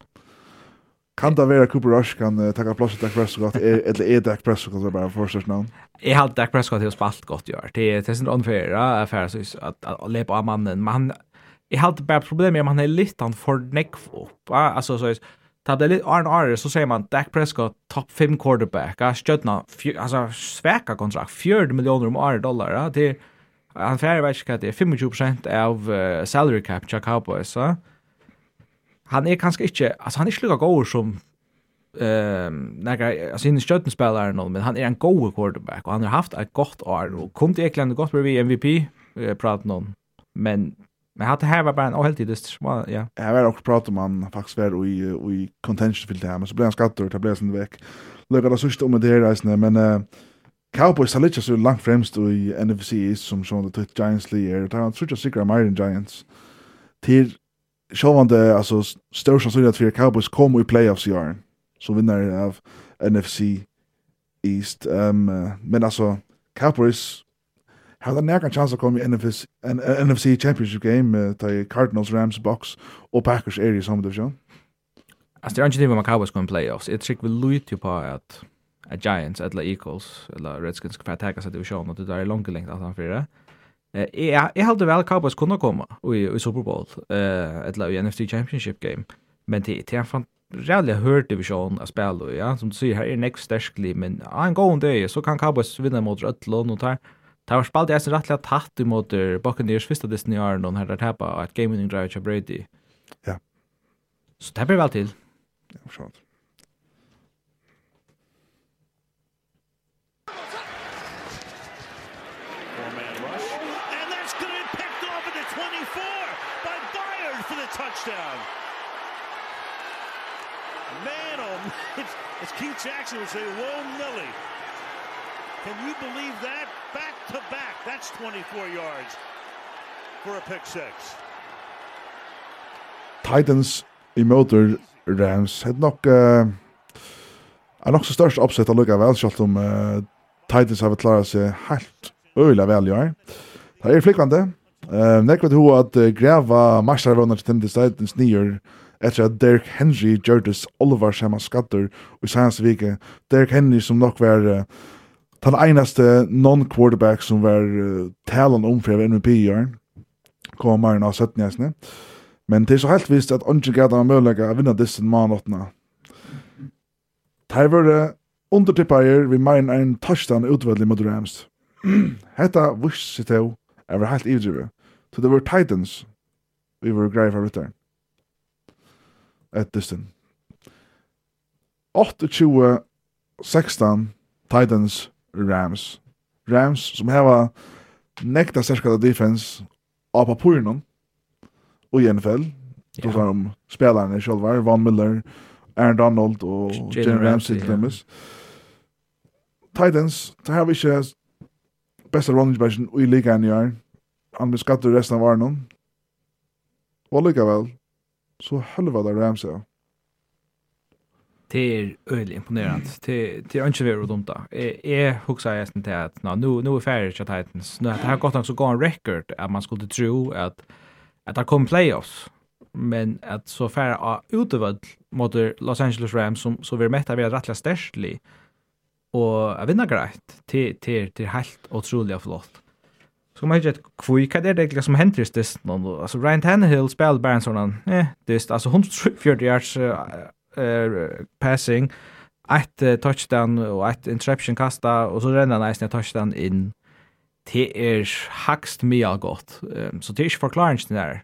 Kan det være Cooper Rush kan uh, takka plass til Dak Prescott, er, eller er Dak Prescott det er bare forstørst navn? Jeg har Dak Prescott til å spalt godt gjør. Det er sin unfair affære at, at lepe av mannen, men han, jeg har bare problemet med at han er litt han for nekv opp. Altså, så, er Ta det lite Arne Arre så säger man Dak Prescott top 5 quarterback. Jag stödna alltså sväka kontrakt 4 miljoner om Arre dollar. Det han färre vet inte det är 25 av uh, salary cap Jack Cowboys så. Han är kanske inte alltså han är sluga lika god som ehm några alltså in stödna spelare någon men han är en god quarterback och han har haft ett gott år och kom till England gott blir MVP uh, prat någon. Men Men hade här var bara en helt idist. Ja. Jag var också prata om han faktiskt var i i contention för det här men så blev han skattad och blev sen veck. Lukar det sista om det här reisne men uh, Cowboys har lite så långt främst i NFC East som som det Giants League där han tror jag säkert Myron Giants till självande alltså störst så att för Cowboys kom i playoffs i år. Så vinner av NFC East. Ehm um, men alltså Cowboys har den nära chans att komma i NFC en NFC Championship game uh, till Cardinals Rams box och Packers är i samma division. Alltså det är inte det med Cowboys kommer i playoffs. Jag tycker vi lutar på att a Giants eller Eagles eller Redskins kan attacka sig divisionen och det där är långt längre att han fyra. Eh jag jag hade väl Cowboys kunna komma i i Super Bowl eh eller i NFC Championship game. Men det är en ræðliga hör division att spela ja som du säger här är next starkly men en gång det så kan Cowboys vinna mot Atlanta och tar Det var spalt jeg sin rettelig tatt imot Buccaneers første disten i åren, og her er tappa et game-winning drive til Brady. Ja. Så det blir vel til. Ja, forstått. touchdown. Man, oh, it's, it's Keith Jackson would say, whoa, Millie. Can you believe that? back to back. That's 24 yards for a pick six. Titans i møter Rams had nok uh, er nok så størst oppsett allukka vel, selv om uh, Titans har klarat seg helt øyla vel i år. Det er flikkvante. Uh, Nekvet ho at uh, greva marsarvånar til Tennessee Titans nyer etter at Derek Henry gjørtes Oliver Sjema Skatter i i sannsvike. Derek Henry som nok var uh, Den einaste non-quarterback som var uh, talan om för MVP i år, kom mer enn av 17 Sötnäsne. Men det er så helt visst at Ongen gav dem möjliga å vinne disse manåttene. Det var det undertippeier vi mer enn en touchdown utvärdelig mot Rams. Hetta vurs sitt av er helt ivdrivet. Så det var Titans vi var grejer for rytter. Et distan. 28-16 Titans Rams. Rams som hava nekta sterkare defense av papuren och i NFL. Då sa de spelarna själva, Von Miller, Aaron Donald och Jalen Ramsey till dem. Titans, det här vi inte bästa running backen i ligan i år. Han blir skattet resten av varnon. Och lika väl, så helvade Ramsey det är öle imponerande. Det det är inte värre dumt där. Är huxar jag sen till att nå nu nu är färre chat Titans. Nu det har gått också gå en record att man skulle tro att att det kom playoffs. Men att så färra utövad mot Los Angeles Rams som så vi mätta vi rättliga stärstli och att vinna grejt till till till helt otroligt flott. Så man vet kvui kan det egentligen som händer just det någon alltså Ryan Tannehill spelar bara en sån eh det altså 140 yards uh, passing, ett uh, touchdown och ett interception kasta och så rennar nästan ett touchdown in. Det är hackst mer godt, Um, så det är inte förklaringen där.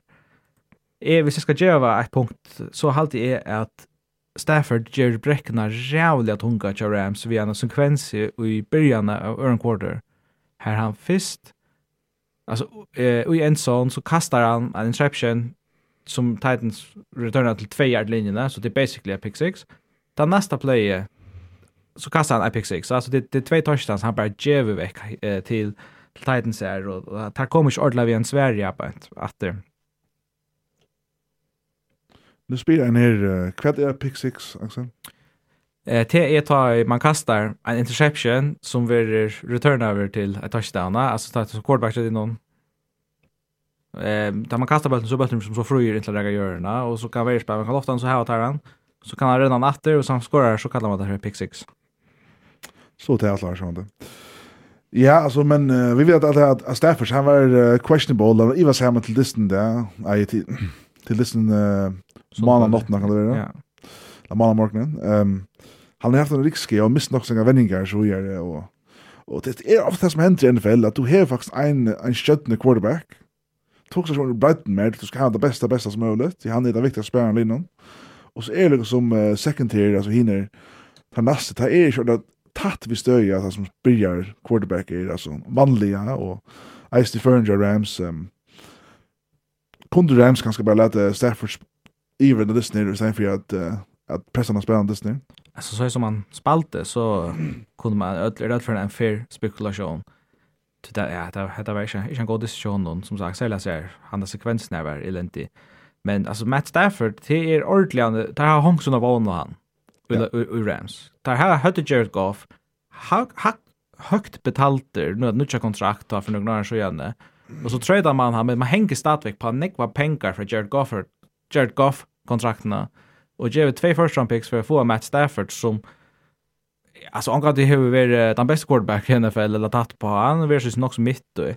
Eh, hvis jeg skal gjøre et punkt, så halte jeg at Stafford gjør brekkene rævlig at hunga til Rams via en sekvens i början av Aaron Quarter. Her han først, altså, eh, i en sånn, så kastar han en interception, som Titans returnar till två yard linjerna så det är basically a pick six. Den nästa play så kastar han a pick six. Alltså det det är två touchdowns han bara ger veck eh, till till Titans här och, och tar kommer ordla vi en Sverige på att det. Nu spelar han här kvart är pick six Axel. Eh det är ta man kastar en interception som blir return över till ett touchdown. Alltså tar ett quarterback till någon Eh, tar man kastar bollen så bollen som så fröjer inte lägga görna och så kan varje man kan ofta så här tar han så kan han redan natter och sen skorar så kallar man det här pick six. Så det är klart sånt. Ja, alltså men uh, vi vet att att, att Stafford han var uh, questionable och Ivar Sam till distan där. Nej till till distan uh, månaden natten kan det vara. Ja. La månaden morgonen. Ehm um, han har haft en risk och missat några sina vändningar så gör det och och det är ofta som händer i NFL att du har faktiskt en en skötne quarterback tog sig som Brighton med, du ska ha det bästa, bästa som möjligt. Han är det viktigaste spelaren innan. Och så är det som uh, second tier, alltså hinner ta nästa, ta är ju tatt vi stöja, alltså som börjar quarterback är, alltså vanliga och Ice Defender Rams. Um, kunde Rams ganska bara låta Stafford even the listener istället för att, uh, att pressa någon spelare Disney. Alltså så som man spalte så kunde man öll rädd för en fair spekulation det ja, det det var ikke, ikke en god diskusjon som sagt, selv jeg han har sekvensen her var elendig. Men altså Matt Stafford, det er ordentlig, det har hongsen av ånden han, i Rams. Det har høyde Jared Goff, høyt betalter, nå er det kontrakt da, for noen år siden, og så trøyder man han, men man henger stadigvæk på nekva penger fra Jared Goff, Jared Goff kontraktene, og gjør vi tve round picks for å få Matt Stafford som, alltså han kan det hur den bästa quarterback i NFL eller tatt på han versus nog så mitt då.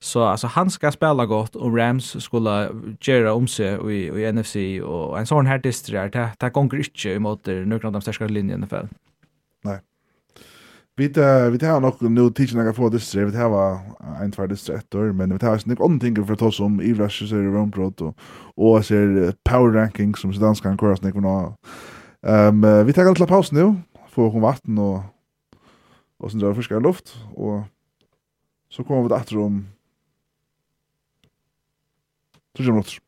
Så alltså han ska spela gott och Rams skulle göra om sig i, i NFC och en sån här distrikt där där går inte emot några av de största linjerna i NFL. Nej. Vi tar vi tar nog nu teaching några få distrikt. Vi tar en två distrikt då men vi tar snick om tänker för att ta som i Rush så är det Romprot och och så power ranking som så danskan kör snäck på nå. Ehm vi tar en liten paus nu få hon vatten och och sen drar friskare luft och så kommer vi åter om 3 minutter.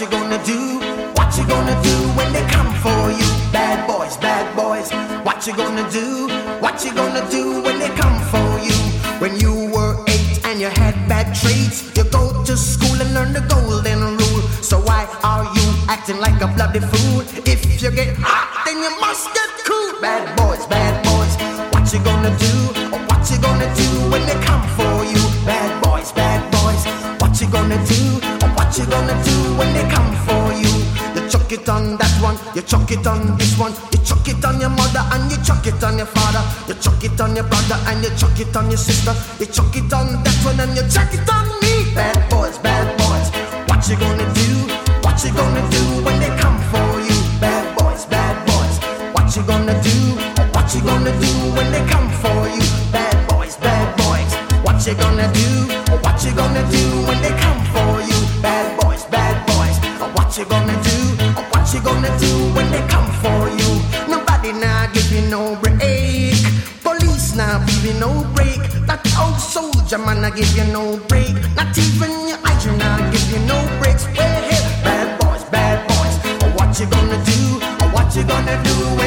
You gonna do? What you gonna do when they come for you? Bad boys, bad boys, what you gonna do? What you gonna do when they come for you? When you were eight and you had bad traits, you go to school and learn the golden rule. So why are you acting like a bloody fool? If you get hot, then you must get cool. Bad boys, bad boys, what you gonna do? What you gonna do when they come for you bad boys bad boys what you gonna do what you gonna do when they come for you. You chuck it on that one you chuck it on this one. You chuck it on your mother and you chuck it on your father. You chuck it on your brother and you chuck it on your sister. You chuck it on that one and you chuck it on me. Bad boys bad boys what you gonna do? What you gonna do when they come for you? Bad boys bad boys what you gonna do? What you gonna do when they come for you? Bad boys, bad boys, What you gonna do? What you gonna do when they come for you? Bad boys, bad boys. What you gonna do? What you gonna do when they come for you? Nobody now give you no break. Police now give you no break. That old soldier man now give you no break. Not even your eyes now give you no breaks. Well, hey, bad boys, bad boys. What you gonna do? What you gonna do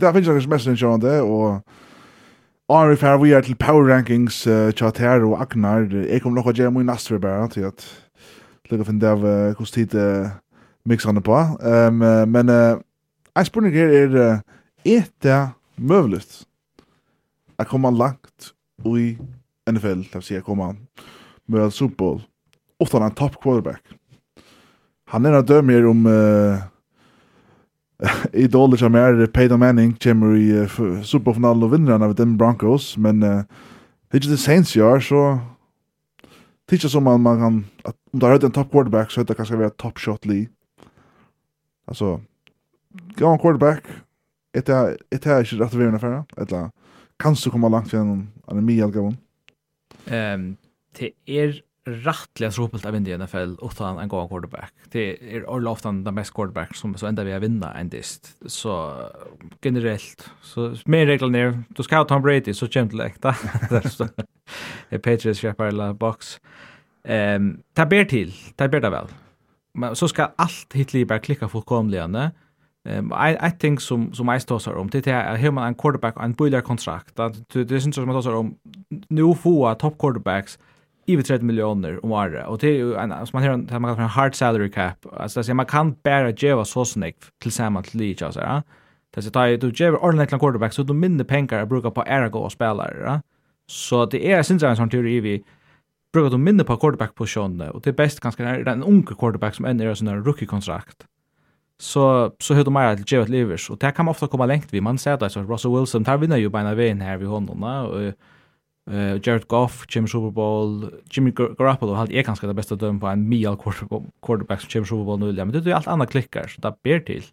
Vi tar finnes noen message om det, og Ari fer vi er til Power Rankings uh, Chater og Agnar. Jeg kommer nok å gjøre mye neste bare til at lukke finne av uh, hvordan tid uh, miksene på. Um, uh, men uh, en spørning her er uh, er det mulig å komme langt i NFL, det vil si å komme med Super Bowl, utan en top quarterback. Han er en dømer om uh, idoler som er Peyton Manning kommer i uh, superfinalen og vinner han av den Broncos, men uh, det er ikke det Saints gjør, så det er ikke som man, man kan, at om du har hørt en top quarterback, så er det kanskje være top shot li. Altså, gå en quarterback, etter jeg, etter jeg ikke rett og virrende affære, etter kanskje du kommer langt for en, en mye algavn. Um, det er rattliga ropelt av India i NFL utan en god quarterback. Det är all oftan den bästa quarterback som så ända vi har vinna en dist. Så generellt så mer reglerna är du ska ha Tom Brady så känt läkta. Det är Patriots skeppar eller box. Ehm um, ta ber till, ta ber det väl. Men så ska allt hitli bara klicka fullkomligande. Ehm um, I I think som som I står om det är hur man en quarterback en boiler kontrakt. Det syns som att man om nu få top quarterbacks över 30 miljoner om året och det är ju en som man hör, det man kallar för en hard salary cap. Alltså det man kan bara ge så snägg tillsammans till each Alltså, ja. Det så att du ger ordentligt en quarterback så du minner pengar att bruka på era och spelare ja. Så det är syns en sån teori vi brukar du minner på quarterback positionen och det är bäst ganska när den ung quarterback som ännu är sån rookie kontrakt så så hur de mer att ge ett livers och det kan ofta komma långt vi man säger att Russell Wilson tar vinner ju på en vägen här vid honom och Uh, Jared Goff, Jim Super Bowl, Jimmy Garoppolo hade är ganska det bästa döm på en mial quarterback som Jim Super Bowl nu, men det är ju allt annat klickar så det ber till.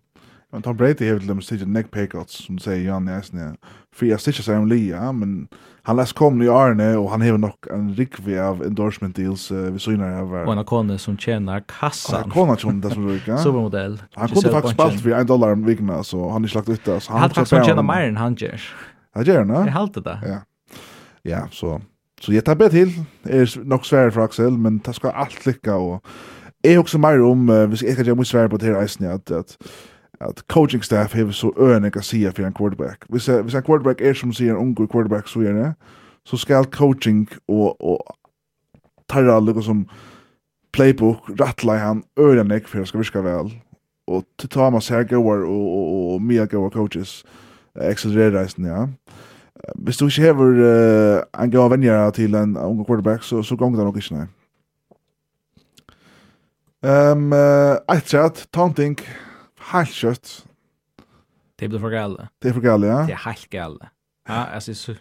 Men Tom Brady har väl dem sig neck pickouts som säger Jan Näsne. För jag stitchar sig om Lia, men han läs kom i Arne och han har nog en rikvi av endorsement deals uh, vi synar här var. Och en akone som tjänar kassan. En akone som det som rika. Supermodell. Han kunde faktiskt spalt för en dollar om vikna så han är slagt ut det. Han har faktiskt tjänat mer än han gör. Han gör det, ne? Jag halte det. Ja ja, så, så jag tar bedre til, er nok svære för Axel, men det skal alt lycka og jeg också mer om, uh, hvis jeg kan gjøre på det her eisen, att at at coaching staff har så øyne att sige for en quarterback. Hvis, hvis en quarterback er som sier en ung quarterback, så gjerne, så skal coaching og, og tarra liksom som playbook, rattla han øyne för for det skal väl vel. Og ta man sær och og, og, og, coaches, accelererer isen ja hvis du ikke hever uh, en gav venjer til en unge quarterback, så, så gonger det nok ikke, nei. Um, uh, Eitræt, taunting, helt kjøtt. Det blir for gale. Det er for gale, ja. Det er helt gale. Ja, altså, så,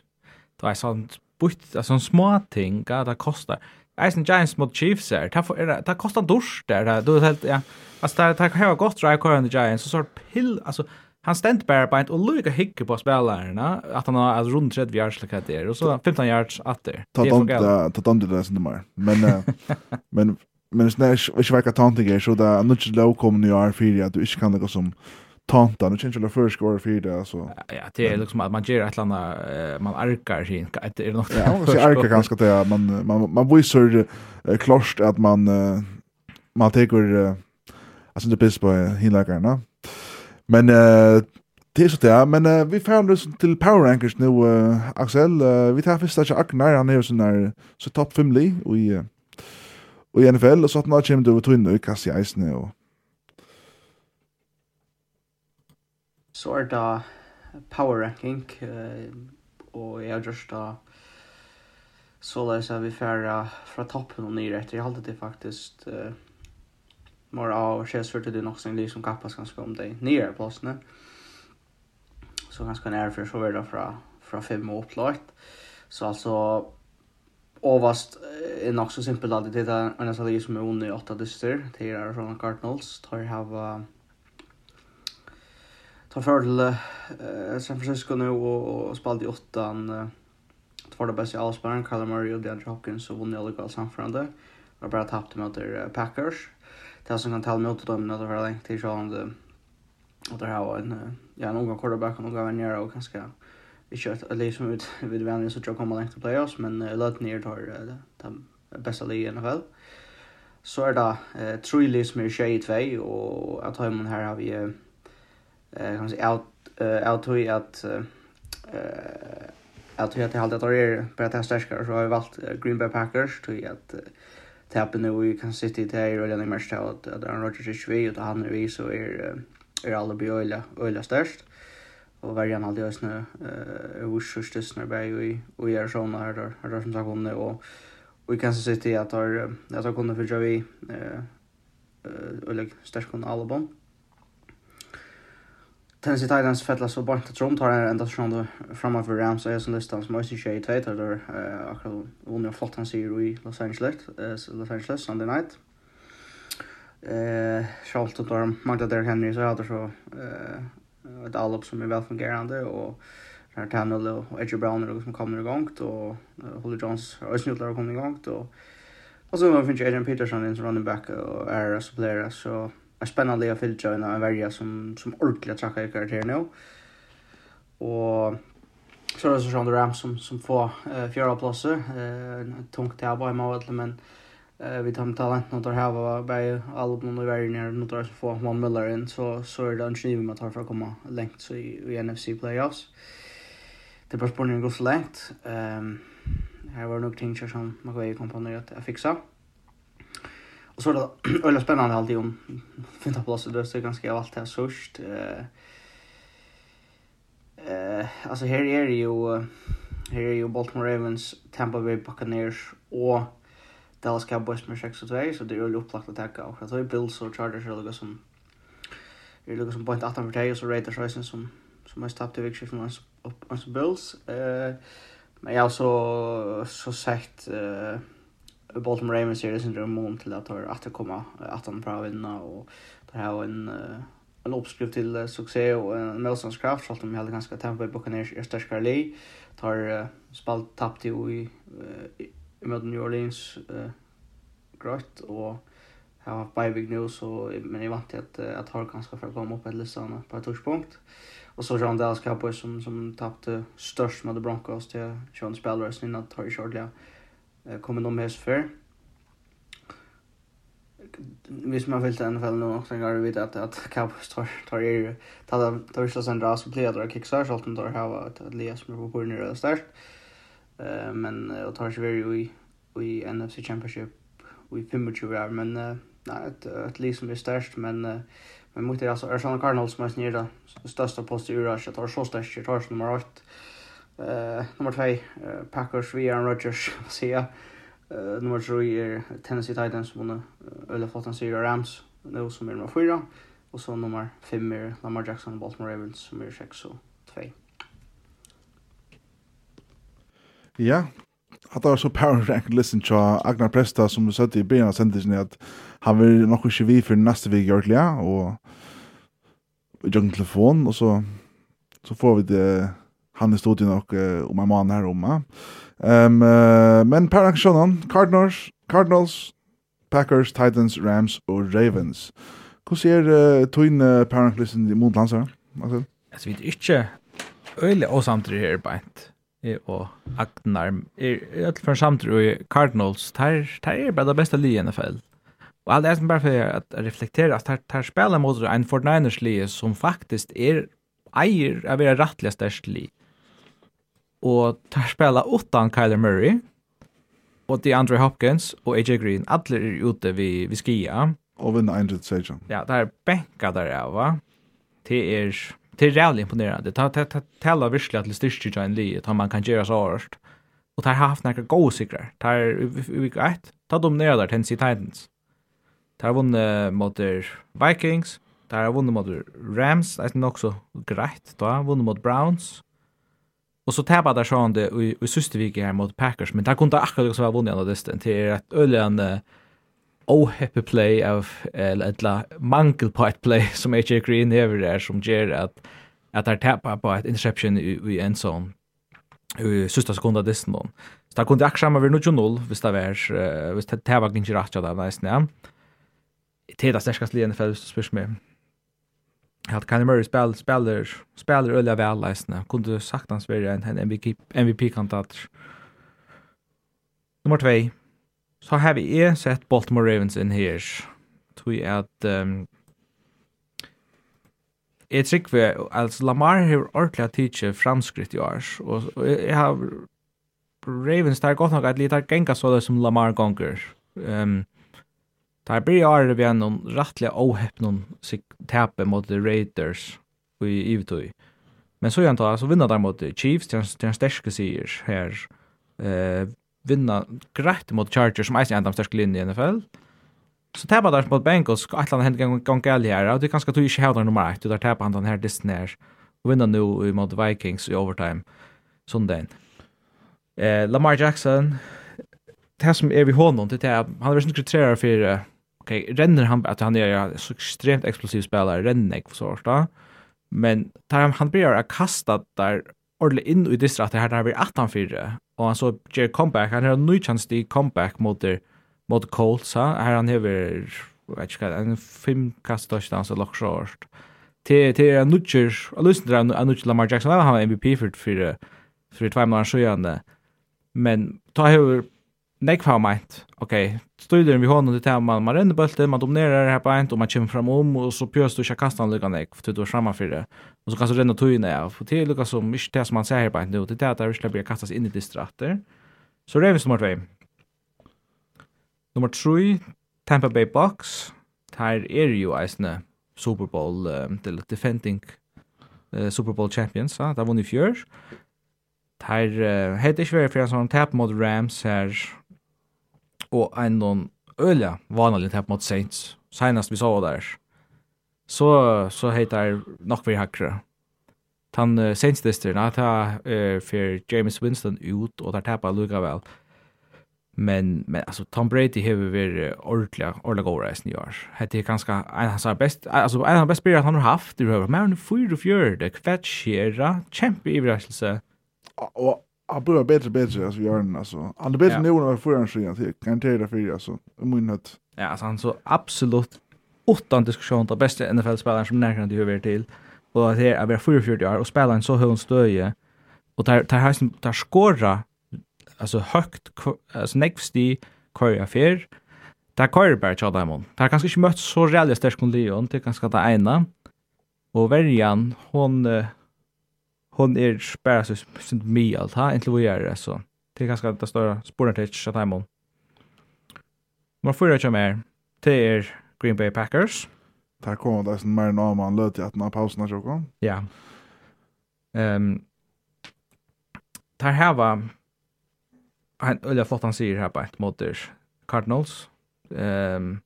det er sånn butt, sånn små ting, ja, det koster. Eisen Giants mot Chiefs her, det, det koster en der, det, du vet helt, ja. Altså, det, det gått, heva godt, right, Giants, og så er pill, altså, han stendt bare beint og lukka hikke på spelarna at han har at rundt 30 yards lika der og så 15 yards atter. Ta dom ta dom det sen mer. Men men men snæs vi skal ta tant igen så där nu inte low kommer nu är för att du inte kan det som tanta nu change eller first score för det alltså. Ja, det är liksom att man ger ett landa man arkar sin det är nog. Ja, man arkar ganska det man man man visar klart att man man tar alltså det bäst på hinlagarna. Men uh, det er så det. Men uh, vi får oss til Power Rankers nu, uh, Axel. Uh, vi tar først ikke Aknar. Han er jo sånn der, så topp 5 li og i, uh, i NFL. og så at man kommer till att tog in och kasta i eisene, og... Så er det Power Ranking. Uh, og jeg har gjort uh, så läser vi färra fra toppen og ner efter. Jag har alltid faktiskt... Uh, mer av Chelsea det nog sen liksom kappas ganska om dig nere på oss nu. Så ganska nära för så vidare från från fem och uppåt. Så alltså Ovast är nog så simpelt att det är en sån där som är under åtta dyster till är från Cardinals tar have tar för till eh San Francisco nu och, spalt i åttan uh, två det bästa allspelaren Kyler Murray och DeAndre Hopkins och vunnit alla fall samförande. Och bara tappte mot Packers det som kan tala mot dem när det var länge till sån att det här var en ja någon gång quarterback och någon gång och kanske vi kört ett det som ut vid vänner så tror jag kommer länge till playoffs men uh, låt ner tar de bästa ligan i NFL. Så är det eh, tre som är tjej två och att ha man här har vi eh, kan säga out uh, out att att eh att jag hade att det är bara testa starkare så har vi valt Green Bay Packers tror jag att tappen nu i Kansas City där är det mest att att Aaron Rodgers är svag och han är vi så är är alla bli öliga öliga störst och varje han alltid snö eh hur snö bara i och gör såna här där har som sagt om det och och i Kansas City att har att har kunnat förja vi eh öliga störst kon Alabama Tennessee Titans fettla så bort att Trump tar en ända från framför Rams och jag som listan som Moise i Tate där akkurat vunnit flott han ser i Los Angeles Los Angeles Sunday night. Eh Charles tar Magda där Henry så hade så eh ett allop som är väl fungerande och Ryan Tannehill och Edge Brown är som kommer igång och Holly Jones och Snutler kommer igång och Och så finns Adrian Peterson en running back och är så player så är spännande att filtra en av värja som som ordentligt trackar i karaktär nå. Och så er det så Ram som som får uh, fjärde platser. Eh tungt det bara i med men eh vi tar talent når det här var bara alla på några värja när något där så får Juan Miller in så så er det en skiva man tar för att komma lengt så i, i NFC playoffs. Det er bare spørsmålet går så lengt. Ehm um, här var nog ting som man kan ju jeg att fixa. Och så är det öle spännande alltid om finta plats det är ganska av allt här sårst. Eh eh alltså här är det ju här är ju Baltimore Ravens, Tampa Bay Buccaneers och Dallas Cowboys med 6 och 2 så det är ju upplagt att tacka och att det är Bills och Chargers eller något som det är något som point 18 för dig och så Raiders Rising som som har tappat i vikskiftet med oss Bills. Eh men jag har så så sagt eh Baltimore Ravens är det sin dröm till att ha att komma att han prövar vinna och det här var en en uppskrift till succé och en motståndskraft så att de hade ganska tempo på Buccaneers i största lag tar spalt tappt i i mot New Orleans grått och Jag har haft bye nu så men jag vant att att har ganska för att komma upp ett listan på ett touchpunkt. Och så John Dallas Cowboys som som tappade störst mot Broncos till Sean Spellers innan tar i shortly kommer de med för. Hvis man vill den fallet någon också kan veta att att Cowboys tar tar er tar tar slås en ras på det där kicksar så att de har ett läs som på bordet där start. Eh men och tar sig very i i NFC Championship i 25 år men nej ett ett läs som är störst men men mot det alltså Arizona Cardinals som är nere största post i Russia tar så störst tar nummer 8 Uh, nummer 2, uh, Packers, vi Aaron Rodgers, sier jeg. Uh, nummer 3 er Tennessee Titans, som uh, eller fått en serie Rams, nu som er nummer 4. Og så nummer 5 er Lamar Jackson og Baltimore Ravens, som er 6 og 2. Ja, at det var så power rank listen til Agnar Presta, som du søtte i byen av sendingen, at han vil nok ikke vi for neste vik i Ørklia, og en telefon, og så, så får vi det han är stod ju uh, om en måned her om. Um, uh, men per aksjonen, Cardinals, Cardinals, Packers, Titans, Rams og Ravens. Hvordan ser uh, tøyne uh, parentlistan i mot landsere? Altså, altså vi er ikke øyelig og samtidig her beint. Jeg og Agnar er alt for samtidig i Cardinals. Der, der er bare det beste li i NFL. Og alt er som bare for at reflektere at der, der spiller mot en 49ers-li som faktisk er eier av være rettelig størst lige og tar spela utan Kyler Murray og de Andrew Hopkins og AJ Green, alle er ute vi, vi skia. Og vinna Andrew Sajan. Ja, det er benka der av, va? Det er, det er reallig imponerende. Det taler virkelig at det styrker ikke en li, at man kan gjøre så hårst. Og det har haft noen gode sikre. Det er, vi vet, ett, ta dem ned der, Tennessee Titans. Det har vunnet mot Vikings, det har vunnet mot Rams, det er nok så greit, det har vunnet mot Browns, Och så tappar där så det i i sista veckan här mot Packers men där kunde akkurat så var vunnit av desten till ett öljande oh happy play av eller ett mankel på ett play som AJ Green över där som ger att att där tappar på ett interception i, i en sån i sista sekunda desten då. Så där kunde akkurat samma vid 0-0 visst det var uh, visst det tappar inte rätt jag där nästan. Det är det största i NFL så spyrs mig att Kanye Murray spel spelar spelar öliga väl läsna. Kunde sagt hans vara en MVP MVP kandidat. Nummer 2. Så har vi är sett Baltimore Ravens in here. Tror jag att um, Jeg tror vi, altså Lamar har ordentlig at tidsje framskritt i år, og, og jeg har Ravens tar godt nok at de tar genga så det som Lamar gonger. Um, Där blir jo vi en någon rättliga ohäpp någon tepe mot the Raiders i Ivtoy. Men så jag tar så vinner der mot Chiefs til den sterske sier her, eh vinner greit mot Chargers som er en av de sterske linje i NFL. Så tappar der mot Bengals et eller annet gång gang gäll her, og det er ganske tog ikke hevder nummer 1 og der tappar han den här Disney og vinner nå mot Vikings i overtime söndagen. Eh Lamar Jackson det som er vi honom det är han er väl inte for, för okej, okay, renner han att han är så extremt explosiv spelare, renner jag så där. Men tar han han blir att kasta där ordentligt in i distrat det här där vi 18 4 och han så ger comeback han har en ny chans till comeback mot der, mot Colts ha? Här han har vet inte en fem kast touchdown så lock short till till en nutcher och lyssnar en en nutcher Lamar Jackson han har MVP för för för två månader sedan men ta hur nekva har meint, ok, styrer vi det til man, man renner bøltet, man dominerer her på eint, og man kommer fram om, og så pjøs du ikke kastan lykka nek, for du er framme det, og så kan du renna tøyene av, for det er lykka som ikke det som man säger her på eint nu. det er at det virkelig blir kastas inn i distrater. Så Ravens nummer 2. Nummer 3, Tampa Bay Bucks, her er jo eisne Super Bowl, um, defending uh, Super Bowl champions, ja, det var i fjør. Her uh, heter ikke vært en sån tap mot Rams her, og en noen øyla vanlig temp mot Saints. Senast vi så der, så, så heter nok vi hakkere. Han uh, Saints-disterne, ta uh, for James Winston ut, og der tapper lukka vel. Men, men alltså Tom Brady har vi varit ordentliga, ordentliga goda i år. Det är ganska, en av sa bäst, alltså en han bäst spelar han har haft, det har men han är fyra och fjörde, kvätt skera, kämpe i överraskelse. Och han blir bättre bättre alltså gör den alltså. Han är bättre nu än vad förra sidan till det för alltså. Om min hött. Ja, alltså han så absolut utan diskussion den bästa NFL-spelaren som närkant det över till. Och att det är över 44 år och spelar en så hög stöje och där, där, här tar skora alltså högt alltså next i Korea Fair. Där Korea bara Chad Diamond. Där kanske inte mött så realistiskt stark kon Leon, det kanske det ena. Och Verjan hon hon är bara så synd mig allt ha inte vad gör det så det är ganska det stora sportage att hemma Man får ju mer till Green Bay Packers. Tack kom det som mer när man löt att när pausen så kom. Ja. Ehm Tar här var han eller fått han säger här på ett mot Cardinals. Ehm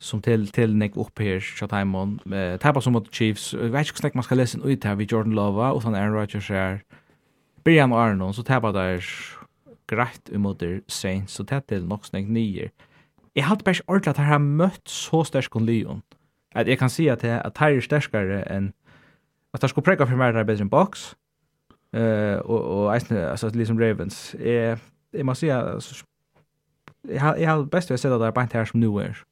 som til til nek upp her shot time on eh tappa som mot Chiefs vet inte snack man ska läsa ut her vi Jordan Lova og sånn Aaron Rodgers her Brian Arnold så tappar där imot der Saints så tätt till nog snack nyer jag hade bara ordentligt att ha møtt så sterk kon Leon at jag kan se at det att här är starkare än att det skulle for meg der bedre enn box eh og eisne, altså liksom Ravens. Eh jag måste säga jag har jeg har best bäst att sätta där på her som nu er.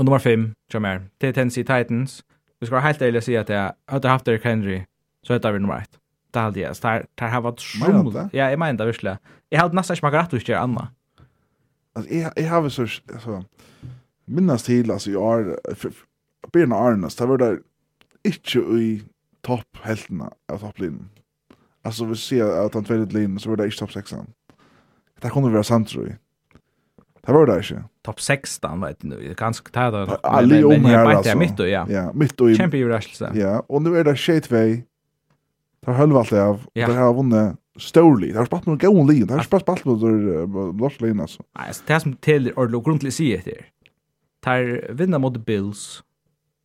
Og nummer 5, Jamar. Det är Tennessee Titans. Vi skal være helt ærlig å si at jeg hadde haft Derrick Henry så heter vi nummer 1. Det hade jag. Där där har vært sjukt. Ja, jeg mener det verkligen. Jag hade nästan inte magarat att göra annat. Alltså jag jeg har så altså, minnas til, altså, i år, Björn Arnes, det var der ikke i toppheltene av topplinjen. Altså, vi ser at han tvedet linjen så var det ikke topp 6. Det kunne være sant, tror jeg. Det var det ikke. Topp 16, vet du, ganske tæt. Alle om her, altså. Mitt og, ja. Ja, mitt og. Kjempe i røstelse. Ja, og nå er det skjeit vei. Det har hølvalt av, Ja. det har vunnet storlig. Det har spalt noen gøy lin. Det har spalt spalt noen norsk lin, altså. Nei, altså, det som til Orlo grunnlig sier etter, det er vinner mot Bills,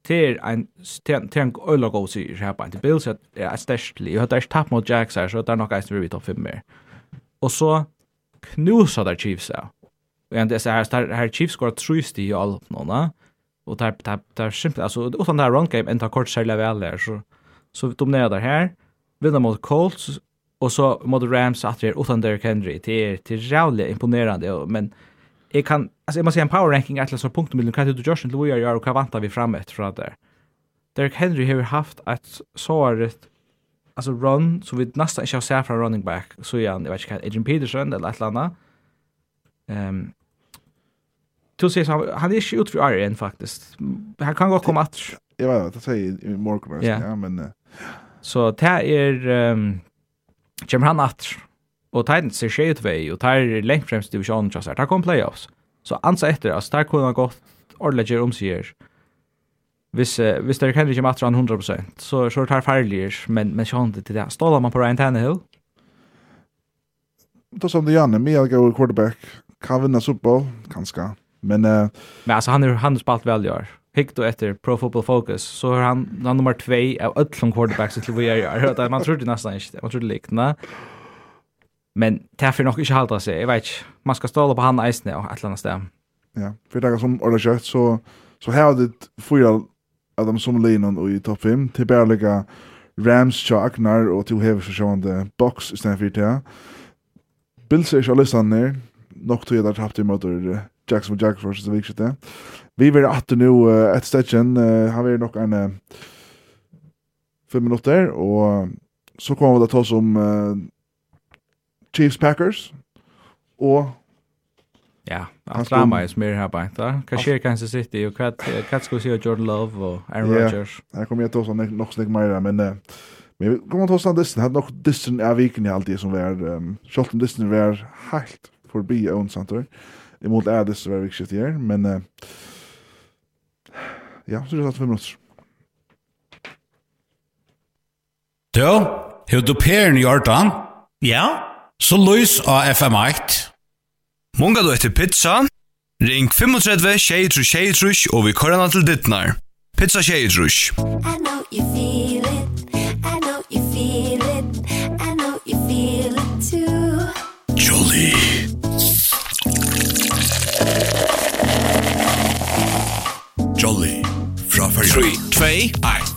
det er en, det en øyla god sier her på en til Bills, er et størstlig. Jeg har ikke tapt mot Jacks her, så det er nok eisen vi vil ta fem mer. Og så knusa der Chiefs av. Och ändå så här här Chiefs skor trust i all nåna. Och där där där simpelt alltså utan där run game inte kort själva väl där så så dominerar där här. Vinner mot Colts och så mot Rams att det utan där Henry till till jävligt imponerande men jag kan alltså jag måste säga en power ranking att läsa punkt mellan Kyle och Josh och Louis gör och Kavanta vi fram ett från där. Derek Henry har haft ett såret alltså run så vi nästan inte har sett från running back så igen jag vet inte Adrian Peterson eller ett annat. Ehm um, Du säger så han är inte ut för Iron faktiskt. Han kan gå komma att Jag vet inte, det säger i morgon ja, men så det är ehm kommer han att och Titans ser shit way och tar längst främst divisionen så här. Där kom playoffs. Så ansa efter att kunne kunde gått ordlägger om sig. Hvis, uh, hvis det kan ikke matra han 100%, så, så er det ferdigere, men, men sjående til det. Ståler man på Ryan Tannehill? Det som det gjerne, med går quarterback, kan vinna Super Bowl, kanskje. Men uh, men alltså han är han har spalt väl gör. Hikt då efter Pro Football Focus så har han han nummer 2 av öllum quarterbacks till vi är att man tror det nästan inte. Man tror det liknar. Men därför nog inte halta sig. Jag vet inte. Man ska stå på han isne och att landa stäm. Ja, för dagar som Ola kött så så här har det fyra av dem som linan i topp 5 till Berliga Rams Chaknar och till hever Heavy Shonda Box istället för det. Bills är ju listan ner. Nog tror jag att haft i motor Jackson Jack for så viktigt det. Vi vill att nu uh, ett station uh, har vi nog en uh, fem minuter och så kommer vi att ta som uh, Chiefs Packers och Ja, han flammar ju mer här bara. Där kan ske Kansas City och Kat Kat ska se Jordan Love och Aaron yeah. Rodgers. Jag kommer att ta sån nog snägg mer men uh, Men vi kommer ta stand Det hade nog Disney av viken i allt det som är um, Scholten distan var helt forbi ånsantor. Ja. Emot Addis var det vikskift her, men uh, ja, så er det satt fem minutter. Du, hur du peren gjort han? Ja. Så løys av FM8. Många du etter pizza, ring 35 23 23 og vi kører til dittnar. Pizza 23. I know you Jolly fra Färja. 3, 2, 1.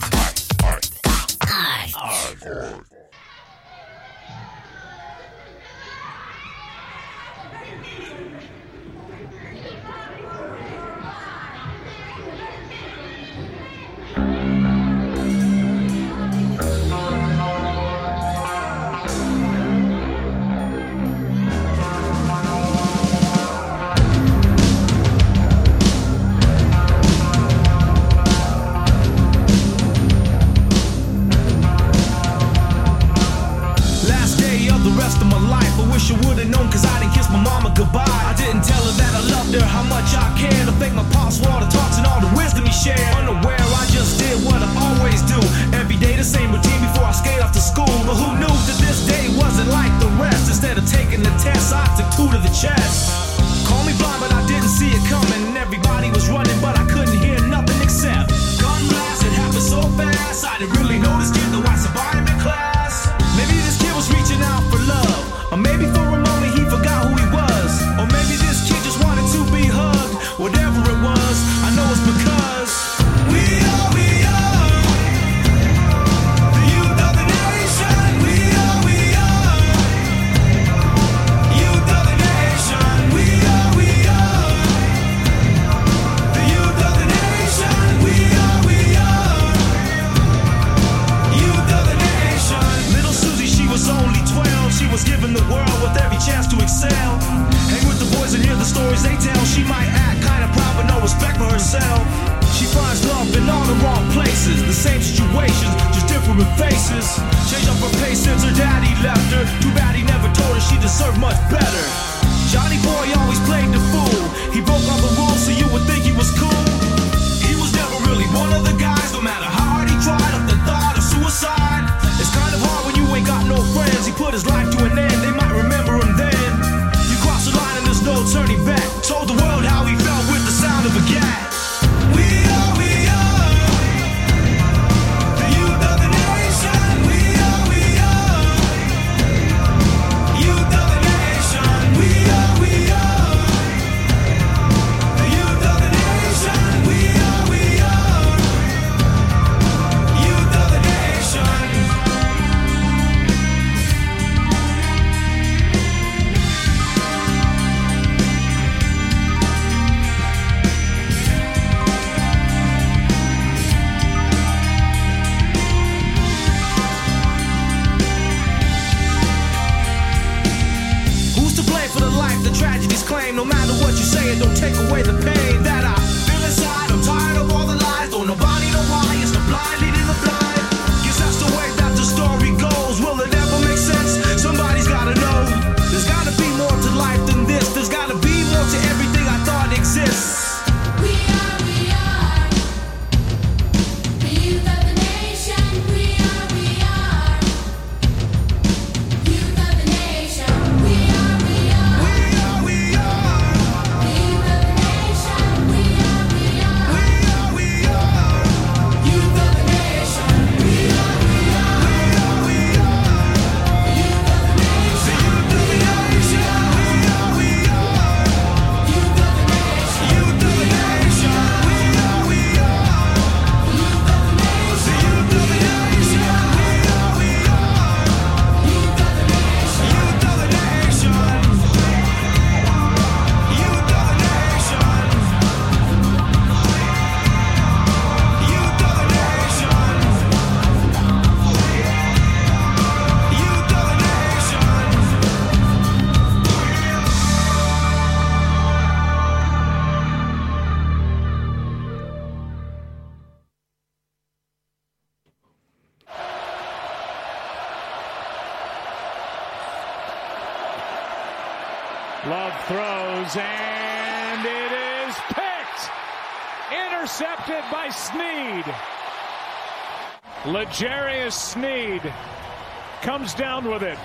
comes down with it.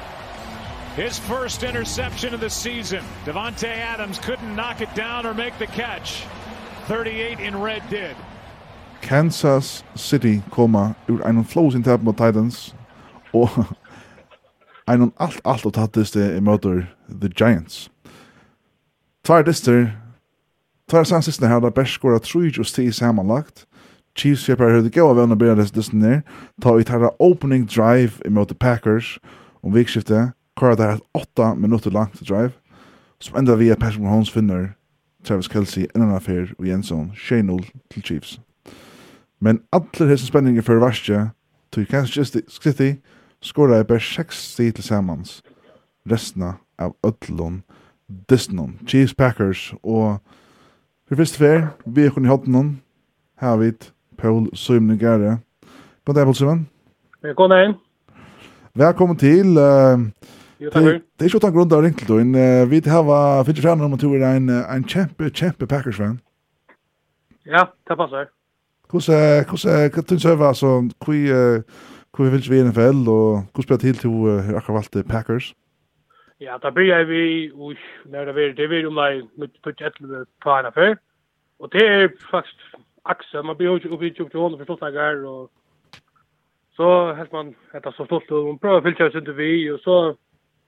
His first interception of the season. Devontae Adams couldn't knock it down or make the catch. 38 in red did. Kansas City koma ur einum flowsintap mot Titans og einum alt alt og tattiste motor The Giants. Tvær dyster, tvær sansistene her, der bæst skora 3 just 10 samanlagt, Chiefs kjøper høyde gøy av å bæra dess dessen der, ta i tarra opening drive imot the Packers om vikskiftet, kvar det er åtta minutter langt drive, som enda via Patrick Mahomes finner Travis Kelsey innan affær og Jensson 6-0 til Chiefs. Men allir hessin spenninger for varsje, tog Kansas City skora i bare 60 til samans, resten av öllun Disney, Chiefs, Packers og for første fyr, vi er kun i hodden her har vi Paul Simon Gare. God dag, Paul Simon. God dag. Velkommen til. Jo, takk for. Det er ikke utan grunn av rinkeltøyen. Vi har finnet frem om at du er en, en kjempe, kjempe Packers-fan. Ja, det passer. Hvordan, hvordan, hva tyns øver, altså, hvor finnes vi i NFL, og hvordan spiller til til uh, akkurat valgte Packers? Ja, da blir jeg vi, og når det blir, det blir om det er mitt 11 på en affær, og det er faktisk axel man blir ju uppe i tjocktån för sådana och så helt man hetta så stolt och man prövar fylla sig inte vi och så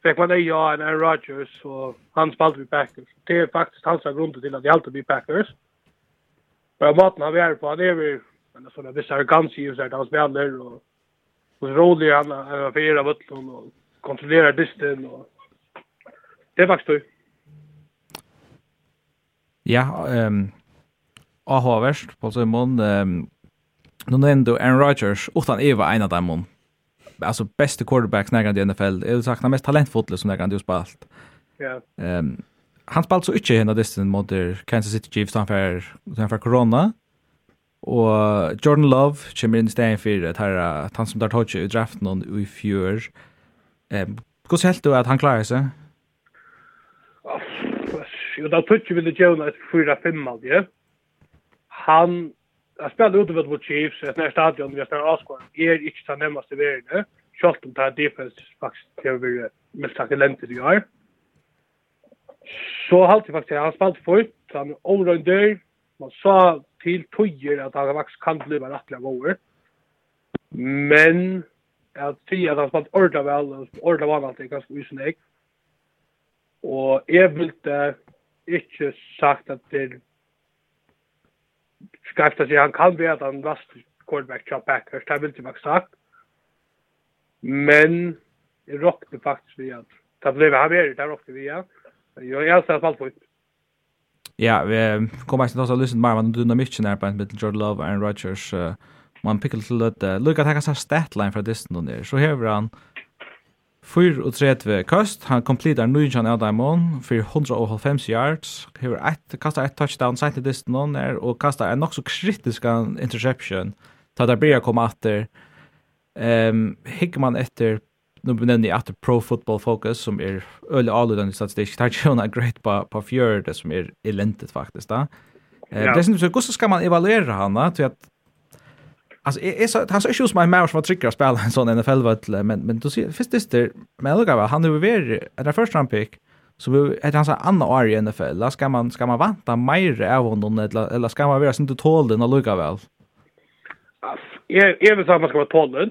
fick man ja en Aaron Rodgers och han spelade vi Packers. Det är faktiskt hans grund till att jag alltid blir Packers. Men maten han är på, han är vi men sån där viss arrogans i sig där han spelar och och rolig han är för era vuttlan och kontrollerar distan och det är faktiskt det. Ja, ehm avhåverst, Paul Simon. Um, nu nämnde Aaron Rodgers, utan Eva en av dem. Alltså bästa quarterback när i NFL. Jag saknar mest talentfullt som när han spalt. Ja. Yeah. Um, han spalt så ikke henne distan mot Kansas City Chiefs han for, han for korona. Og Jordan Love kommer inn i stedet for at her, at han som tar tog i draften og i fjør. Um, hvordan helt du at han klarer seg? Jo, da tog vi det gjøre et 4-5 aldri han Jag spelar ute mot Chiefs, ett när stadion vi har avskåren. Är inte så närmast i världen. Schalt om det här defense faktiskt det är mest talentet i år. Så halt faktiskt han spalt fort, han allrounder. Man sa till tojer att han faktiskt kan bli bara rättliga gånger. Men jag tycker att han spalt ordla väl, ordla var alltid ganska usnägg. Och jag vill inte sagt att det skrifta sig han kan bli att han last quarterback till Packers. Det vill jag sagt. Men jag rockade faktiskt vi att det blev han mer, det rockade vi ja. Jag är alltså fall på Ja, vi kommer faktiskt också att lyssna mer om dynamiken här på en mittel Jordan Love och Aaron Rodgers. Man pickar till att Luka tar kanske statline för distan där. Så här han 34 kast, han kompletar 9 av daimon for 150 yards, hever ett, kastar ett touchdown sent i distan er, og kastar en nokså kritisk interception, ta der blir kom atter, um, hikker man etter, nu benenner jeg Pro Football Focus, som er øyelig avludende statistikk, tar ikke henne greit på, på fjør, som er elendet faktisk da. Ja. Det er sånn, hvordan skal man evaluere henne, til at Alltså är är så han så issues my mouse var trickar spela en sån NFL vettel men men du ser först det där men jag gav han över ver det first round pick så är han så andra år i NFL. Där ska man ska man vänta mer av honom eller eller ska man vara sånt att tål den och lugga väl. Alltså är är det så man ska vara tål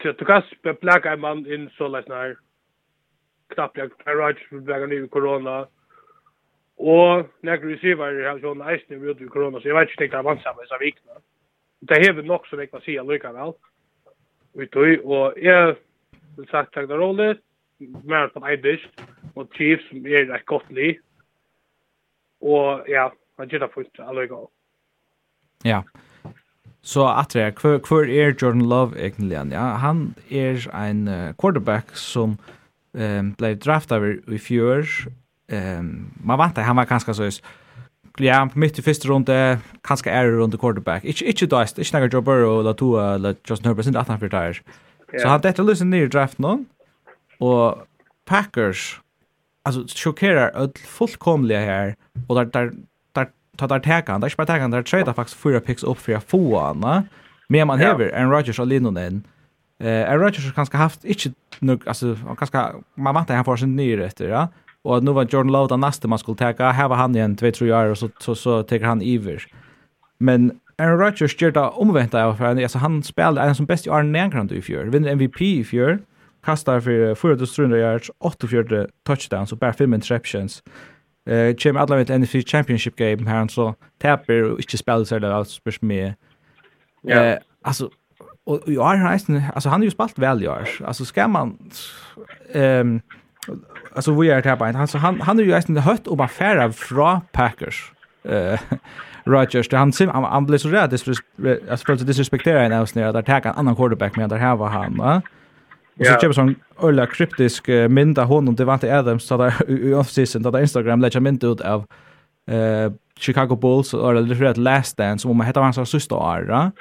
Till Så du kan plaka en man in så läs när knappt jag Rodgers för vägen ny corona. Och när receiver har ju en ice nu vid corona så jag vet inte det är vansamt så viktigt det hever nok som jeg kan si allikevel. Vi tog, og jeg vil sagt takk det rolle, mer på Eidish, og Chiefs er et godt li. Og ja, han gjør det fullt allikevel. Ja. Så atre, hver, hver er Jordan Love egentlig? Ja, han er en uh, quarterback som um, ble draftet i fjør. Um, man vant det, han var ganske sånn, ja, mitt i första runde kanske är det runt quarterback. Inte inte dåst, inte några Joe Burrow eller Tua eller Justin Herbert sin att han förtar. Så han detta löser ner draft någon. Och Packers alltså chockerar öll fullkomliga här och där där där tar där täcka han, där spelar täcka han, där tradar faktiskt fyra picks upp för att få han. Men man häver en Rodgers och Lindon Eh, Rodgers har kanske haft inte nog alltså han kanske man matar han får sin nyr efter, ja. Och att nu var Jordan Love den nästa man skulle ta. Här var han igen 2-3 år och så, så, så tar han iver. Men Aaron Rodgers gör det omvänt av för alltså han spelar en som bäst i Arne Nangran i fjör. Vinner MVP i fjör. Kastar för 4300 yards, 84 touchdowns och bara fem interceptions. Eh, uh, Jim alla med NFC Championship game här han så tapper och inte spelar så där alls spörs med. Ja. Eh, alltså och jag har alltså han har ju spalt väl i år. Alltså ska man ehm um, alltså vi är här han så han han är ju nästan hött och bara färra från Packers. Eh Rodgers det han sim han, han blev så rädd det alltså för att disrespektera en avsnitt där attacka en annan quarterback med där här var han va. Och så köper sån ölla kryptisk uh, mynd av honom det var inte Adams så där i offseason där Instagram lägger mynd ut av eh Chicago Bulls eller det rätt last dance om man heter hans sista år.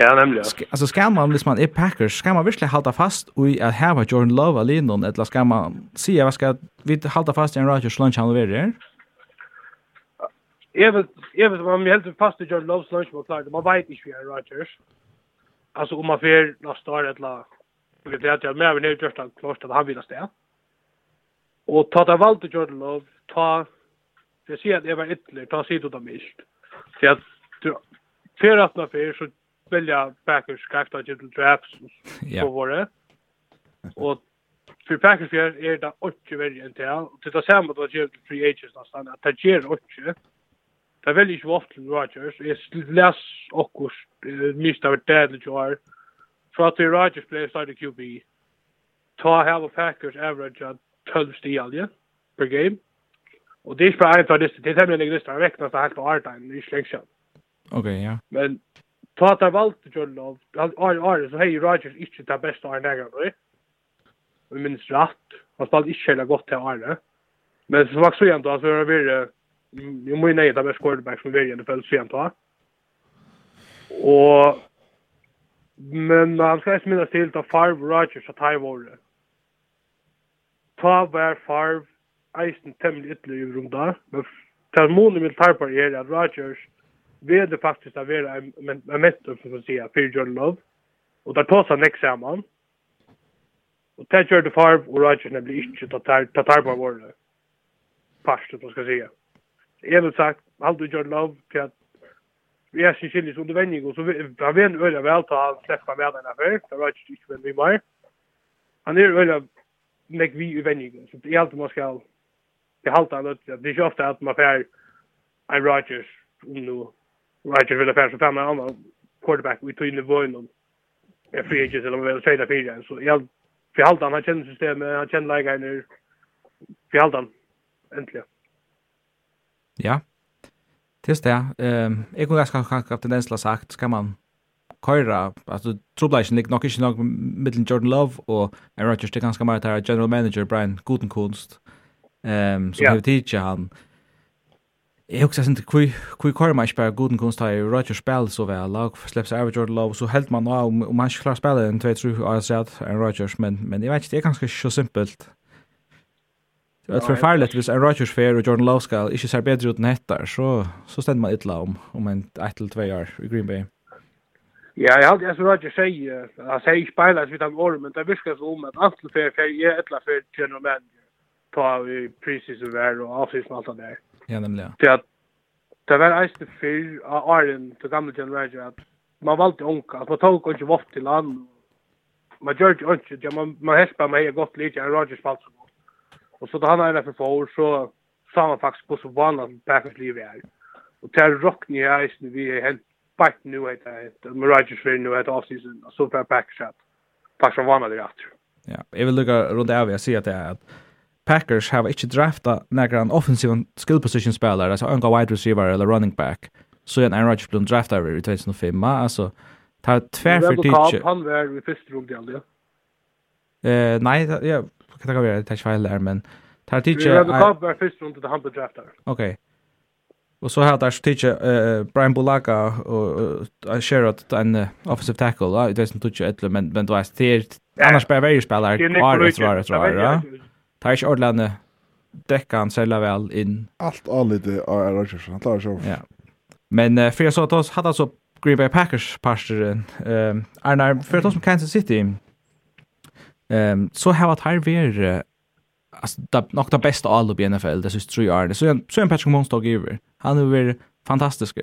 Ja, nämligen. Sk alltså ska man, hvis man är Packers, ska man verkligen hålla fast i att här var Jordan Love alene, eller ska man se vad ska vi hålla fast i en Rodgers lunch han levererar? Jag vet, jag vet, man helt fast i Jordan Loves lunch, man klart, man vet inte hur Rodgers. Alltså om man får nästa år eller Och det är att jag med över just att klart att han vill ställa. Och ta det valt till Jordan Love, ta för sig att det var ytterligare, ta sig ut av mist. Så att du, för att man för så välja Packers skaffa till drafts yeah. på våre. Och för Packers är er det inte väldigt en till. Och det är samma att det free agents nästan. Att det är inte. Det är väldigt svårt till Rodgers. Jag läs och nyss av det dädligt år. För att det Rodgers player starter QB. Ta här på Packers average av 12 stialje per game. Och det är inte bara en för det. Det är tämligen en lista. Jag räknas det helt på Artine. Det är inte länge sedan. Okej, ja. Men ta ta valt Jordan Love, all all så hej Rodgers inte det bästa är nära då. Vi minns rätt. Han spelade inte hela gott till Arne. Men så var så jämnt då så var det blir ju mycket nej det bäst quarterback som väljer det fel sent va. Och men han ska inte minnas till att Favre Rodgers att han var. Ta var Favre eisen temmelig ytterligere i runda, men til månen vil tarpar er at Rodgers vill det faktiskt att vara en en mentor för att säga för Jordan Love. Och där tar han nästa samman. Och där kör det Favre och Rodgers blir inte tatar på vår past, man ska säga. Enligt sagt, allt du Jordan Love för att vi är sin skiljes under vändning och så han vet en öliga väl ta han släppa med den affär. Där Rodgers inte vän vi mer. Han är öliga nek vi i vändning. Så det är alltid man ska det halta han ut. Det är ju ofta att man får en Rodgers nu Roger Villafär som femma annan quarterback vi tog in i vojn och är free agent eller vad vill trada fyra så jag för allt han känner systemet han känner lägen nu för allt han äntligen. Ja. Det är det. Ehm jag kunde ganska kanske att den slags sagt ska man köra alltså trubbelation lik nog inte nog mellan Jordan Love och Aaron Rodgers det är ganska mer där general manager Brian Gutenkunst. Ehm ja. har teacher han. Eh Jeg husker ikke hvor hvor kvar man spiller god kunst her Roger spiller så vel lag for slips Jordan Love, så helt man nå om man ikke klarer spille en 2 3 år sett en Rodgers, men men jeg vet ikke det er ganske så simpelt. Det er forferdelig hvis en Rodgers fair og Jordan Love skal ikke ser bedre ut enn etter så så stender man illa om om en 1 til 2 år i Green Bay. Ja, jeg hadde som Roger sier, han sier ikke bare at vi tar året, men det virker som om at Antel Fair er et eller annet for general manager på i preseason vær og avsys med det der. Ja, nemlig, ja. Det, det var eisne fyr av åren til gamle generasjon at man valgte unga, at man tog ikke voft til land, man gjør ikke ønske, ja, man, man helst bare meg godt litt, jeg Rogers falt så godt. Og så da han er for få så sa man faktisk på så vanlig at Packers livet er. Og til rockne i eisne vi er helt bakt nu heter det, med Rogers fyr nu heter offseason, og så fra Packers at faktisk var vanlig det Ja, jeg vil lukka rundt av jeg sier at det er at Packers har inte draftat några offensiv skill position spelare, altså unga wide receiver eller running back. Så er en Aaron Rodgers blev over i 2005, altså tar tvär for tidsje. Han var i första rundan alltså. Eh nej, ja, kan jag være, det er ikke feil der, men tar tid. Vi hade kvar var första rundan där han blev draftad. Ok. Og så har der tid eh Brian Bulaga och Sherrod en offensive tackle, det är inte touch ett men men det var det annars bara varje spelare kvar det var det var tar ikke ordentlig dekka han særlig vel inn. Alt anlite av Aaron Rodgers, han klarer seg Ja. Men uh, för så att oss hade alltså Green Bay Packers pastoren. Ehm uh, Arnar för oss som Kansas City. Ehm um, så har att här ver uh, alltså det nog det bästa all i NFL det syns tror jag. Så en så en Patrick Mahomes tog över. Han är väl fantastisk.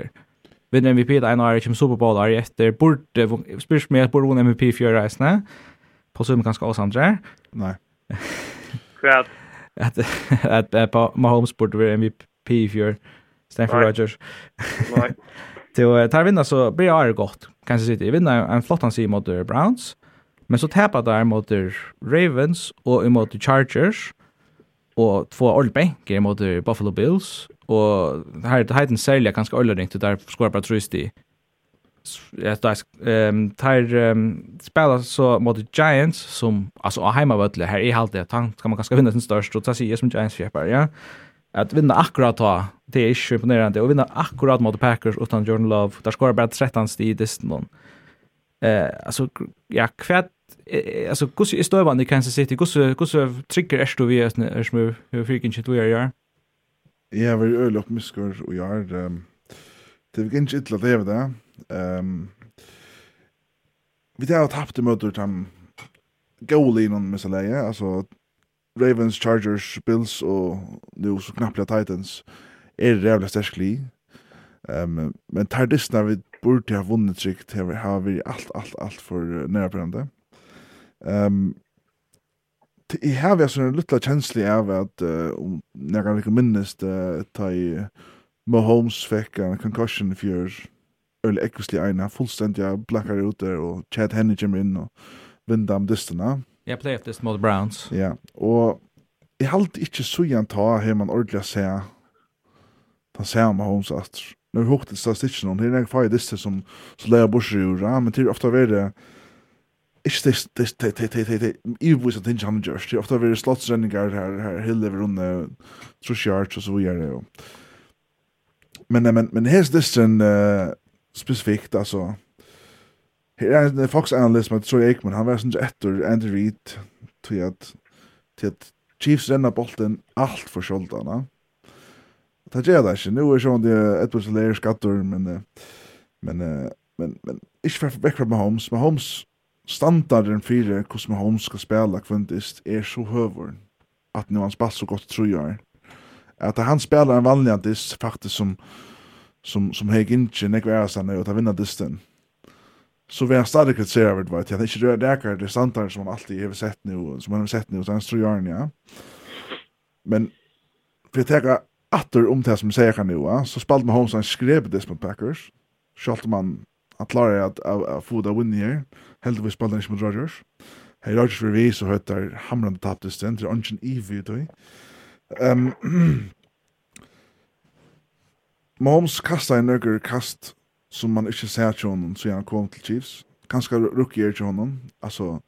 Vinner MVP det ena året som Super Bowl är efter borde spyrs med borde vinna MVP förra året, På summa ganska osandra. Nej. Kvärt. Att att på Mahomes borde vara MVP för. Stanford Rodgers. Nej. Till tar vinna så blir det gott. Kanske sitter vinna en flott han sig mot Browns. Men så tappar där mot Ravens och mot Chargers och två ordbänker mot Buffalo Bills och här det här den kanske ganska öllringt där skorar bara trust i Ett ehm tar spela så mot Giants som alltså har hemmavölle här i halt att han kan man kanske vinna sin störst och ta sig som Giants fjärpar ja. Att vinna akkurat ta det är ju imponerande och vinna akkurat mot Packers utan Jordan Love. Där skorar bara 13 sti i distan. Eh alltså ja kvärt alltså hur är stövan i Kansas City. hur kus trigger är du vi är smu hur fick inte du gör. Ja, vi är øyelig upp og jeg jag är det er ikke ytla det där. Ehm Vi har tapt mot dem goal innan med Saleh, alltså Ravens, Chargers, Bills og nu så knappt Titans er det jävla. Ehm um, men tar det vi burde ha vunnit sig till har vi alt, alt, alt for nära på. Ehm um, i har vi så en liten känsla av at uh, om jeg kan ikke minnes det ta i Mahomes fikk en concussion för Earl Eckersley ena, fullständigt blackar ut där och Chad Henne kommer in och vinner om dysterna. Ja, play playoff this mot Browns. Ja, og jeg halte ikke så igjen ta her man ordentlig å se ta se om Mahomes at når vi hukte statistikken om, det er en fag dyster som så leia borser i ura, men til ofta det ikke det, det, det, det, det, det, det, ivevis at ikke han gjør, det er ofta være slottsrenningar her, her, hele vi runde, trusjarts og så videre, men, men, men, men, men, men, men, specifikt alltså. Her er en Fox analyst med Troy Aikman. Han var sånn etter Andy Reid til at, til at Chiefs renner bolten allt för skjoldene. Det gjør det inte. Nu är sån det Edwards Lair skatter, men men men men ich for vekk fra Mahomes. Mahomes standarden för hvordan Mahomes ska spela kvantist är så høver att nu han pass så gott tror jag. Att han spelar en vanlig antist faktisk som som som heg inte nekvar ärastan och ta vinna dysten. Så vi har stadig kritiserat vid vart. Jag inte rör där det standard som man alltid har sett nu som man har sett nu sen tror jag ja. Men vi tar åter om det som säger kan nu så spalt man Holmes en skrev det mot Packers. Schalt man att klara att att få det vinna här. Helt vi spelade inte mot Rodgers. Hey Rodgers revis så hötter hamrande tappte ständ till Ungen Eve då. Ehm Mahomes kastade en nøkker kast som man ikke ser til honom så han kom til Chiefs. Kanskje rookie er til honom. Altså,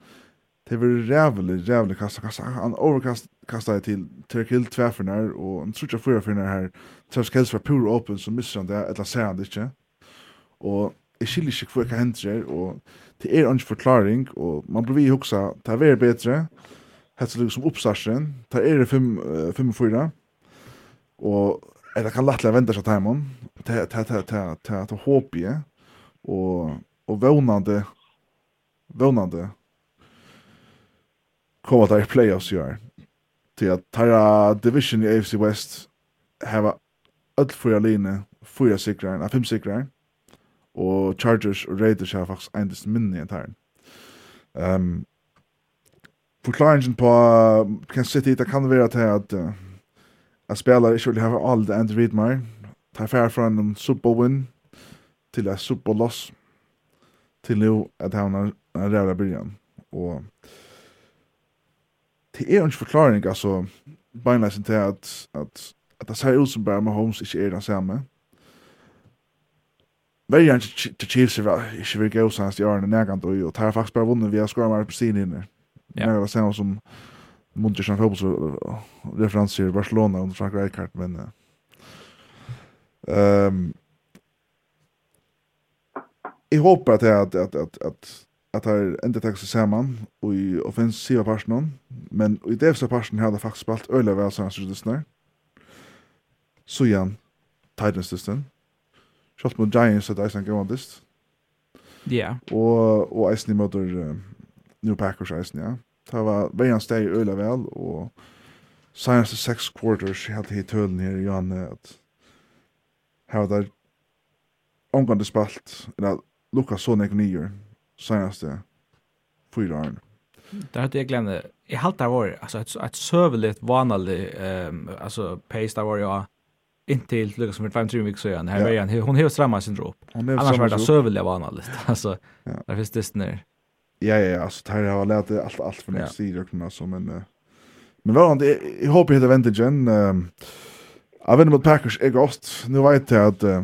det var rævlig, rævlig kasta, kasta. Han overkast kastade til Terk Hill tvärförnar och en trutja fyra förnar här. Travis Kells var pur open så missar han det, eller ser han det ikke. Og jeg skiljer ikke hva jeg henter her, og det er en forklaring, og man blir vi hoksa, det er veldig bedre, hette det liksom oppstarsen, det er det 5 og 4, og eller kan lättare vända sig till hemma. Ta ta ta ta ta ta hoppa och och vånande vånande komma där i playoffs ju är. Till att ta division i AFC West har öll fyra linjer, fyra segrar, fem segrar. Och Chargers och Raiders har faktiskt en dist mindre än här. Ehm um, Forklaringen på Kansas City, det kan være til at uh, Jag spiller ikke vil ha All det End Read My. Ta färd fra en superwin til en superloss til nå at han har en rævla byrjan. Og det är en forklaring, altså, beinleisen til at, at, at det ser ut som bare Mahomes ikke er den samma. Värjan till Chiefs är inte vilka osans i öronen närkant och tar faktiskt bara vunnen via skramar på sin inne. Ja. Nära samma som Munter som fotboll så referenser Barcelona under Frank Rijkaard men ehm Jag hoppas att att att att att det inte tagit sig samman och i offensiva parten, men i defensiva parten hade faktiskt faktisk spalt øyla vel här så det snär. Så igjen, Titans dysten. Shot mot Giants at Eisen går dyst. Ja. Och och møter uh, New Packers Eisen, ja. Det var veien steg i øyla vel, og seneste seks quarters helt i tølen her i Janne, at her var det omgående spalt, eller lukka så nek nyer, seneste fyra årene. Det hade jag glömde. I halt där var alltså ett ett sövligt vanligt ehm alltså pace där var jag intill lukka som 5 3 veckor sedan. Här var han hon har stramma drop, Annars var det sövligt vanligt. Alltså där finns det snär. Ja, ja, ja, alltså det här har lärt allt, allt för mycket sidor och alltså, men... Uh, men vad jag, jag hoppas att jag väntar igen. Uh, jag väntar mot Packers är gott. Nu vet jag att... Uh,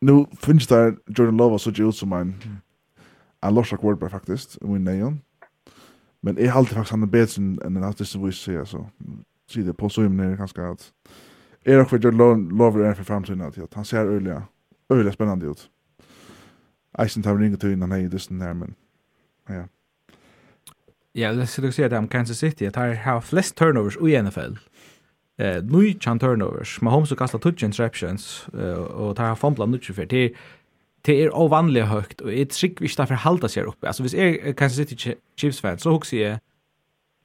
nu finns det Jordan Love så ut som en... En lorsak wordbar faktiskt, i min nejon. Men jag har alltid faktiskt han är bättre än en artist som vi ser, så... Så det på så himlen är ganska att... Är också Jordan Love är för framtiden att han ser öliga, öliga spännande ut. Eisen tar ringa till innan han är i dysten här, men... Ja. Ja, det skulle säga det om Kansas City att här har flest turnovers i NFL. Eh, nu chan turnovers. Mahomes har kastat touch interceptions och tar har fumblat nu för det det är ovanligt högt och ett skick vi står för halta sig uppe. Alltså hvis är Kansas City Chiefs fan så hooks är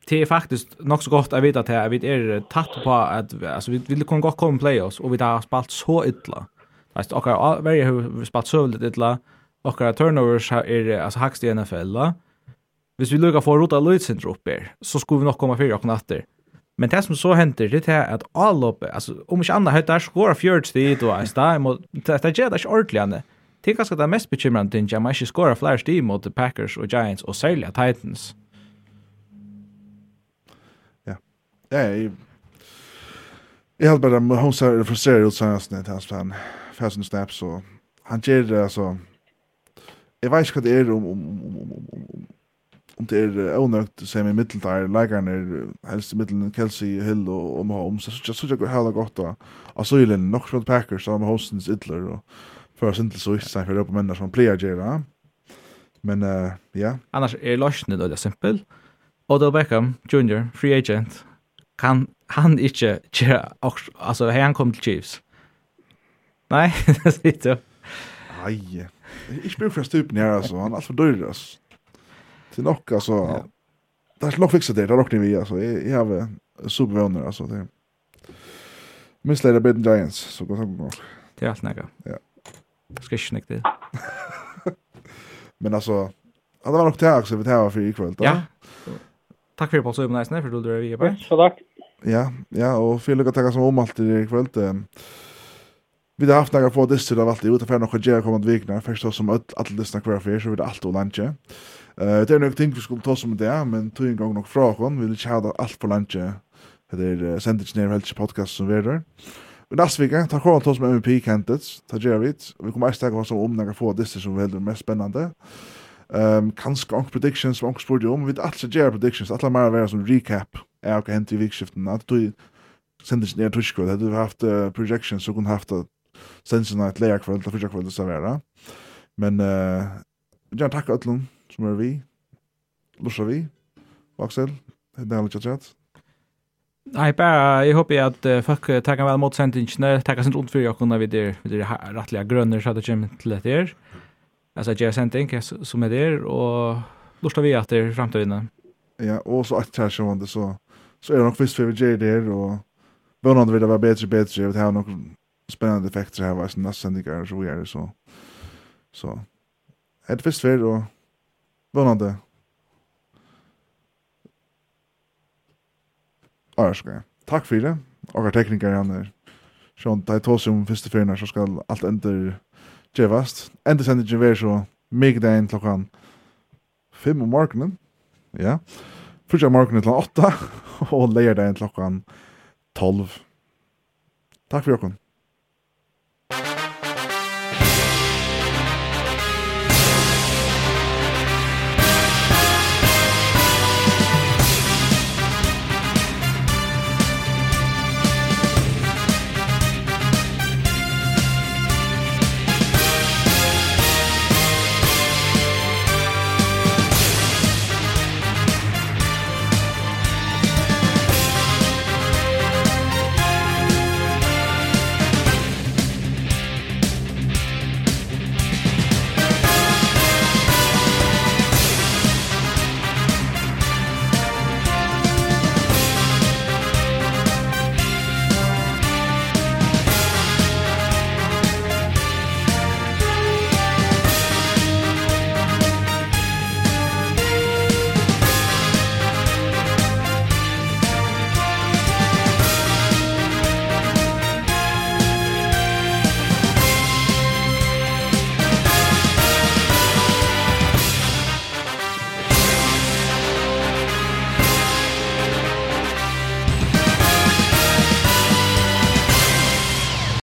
det är faktiskt nog så gott att veta att här vi är tatt på att alltså vi vill kunna gå komma playoffs och vi har spalt så illa. Alltså och varje har spalt så illa okkara turnovers er altså hakst i NFL. Hvis vi lukkar for rota Lloyd-syndrom opp så skulle vi nok komma fyrir och natter. Men det som så händer det er at avloppet, altså om ikke andra høyt, der skårer fjørt stid og en stad, det gjør det ikke ordentlig. Det er ganske det mest bekymrende ting, at man ikke skårer flere stid mot Packers og Giants, og særlig Titans. Ja, Ja, er Jeg held bare at Holmes er frustreret ut sånn at han Fast snaps, og han gjør det, altså, jeg vet ikke hva det er om, om, om, om, om, om om det er ånøkt som i middeltar, der er helst i middelen Kelsey, Hill og, og Mahomes så synes jeg det er godt da og så er det nok Packers og Mahomesens idler og før oss ikke så ikke seg for det på mennene som pleier gjøre men uh, ja annars er løsene då det er simpel Odell Beckham Jr. free agent kan han ikke gjøre altså han kom til Chiefs nei det sitter du Ai, Jag bin för stupen här alltså. Han är för dyr alltså. Till nog alltså. Det är nog fixat det. Det rockar vi alltså. Jag har supervänner alltså. Det Missleder Bitten Giants, så går det nog. Det är allt näga. Ja. Ska inte det. Men alltså, det var nog det här vi tar för ikväll. Ja. Tack för att du såg mig för du drar vi. Tack så. Ja, ja, och för att tacka som om alt i ikväll. Vi har haft några få disser av allt utanför några gera kommande vikna. Först som alla dissna kvar för så vi det allt och lunche. Eh det är nog ting vi skulle ta som det men tog en gång nog frågan vi vill ha allt på lunche. Det är sändigt ner helt podcast som vi där. Men nästa vecka tar jag oss med MP Candidates, ta jag vet. Vi kommer att snacka om om några få disser som väl är mest spännande. Ehm kanske onk predictions, onk sport om vi alltså gera predictions, alla mer vara som recap. Är okej hänt i vikskiften att du sändigt ner tuschkod. Det vi haft projections så kunde haft sensjon at leia kvöld, fyrsta kvöld så vera. Men eh jag tackar öllum som är vi. Lusha vi. Axel, det är lite chat. Nei, bare, jeg håper at uh, folk uh, takker vel mot sendingene, takker sin ondt for dere kunne videre, videre vi rettelig grønner, så det kommer til dette her. Altså, jeg er sending, som er der, og lort vi at det er fremtøyene. Ja, og så at her så, så er det nok visst for vi gjør der, og vannene vil det være bedre, og bedre, jeg vet her nok spennende effekter her, här var så nästan det går så det så så ett visst fel och vånande Arska. Takk for det. Og er teknikere han er. Sånn, det er tås om første ferien så skal alt ender djevast. Ender sender djever så migdagen klokkan fem om morgenen. Ja. Fyrsta morgenen til åtta, og leierdagen klokkan 12. Takk for jokken.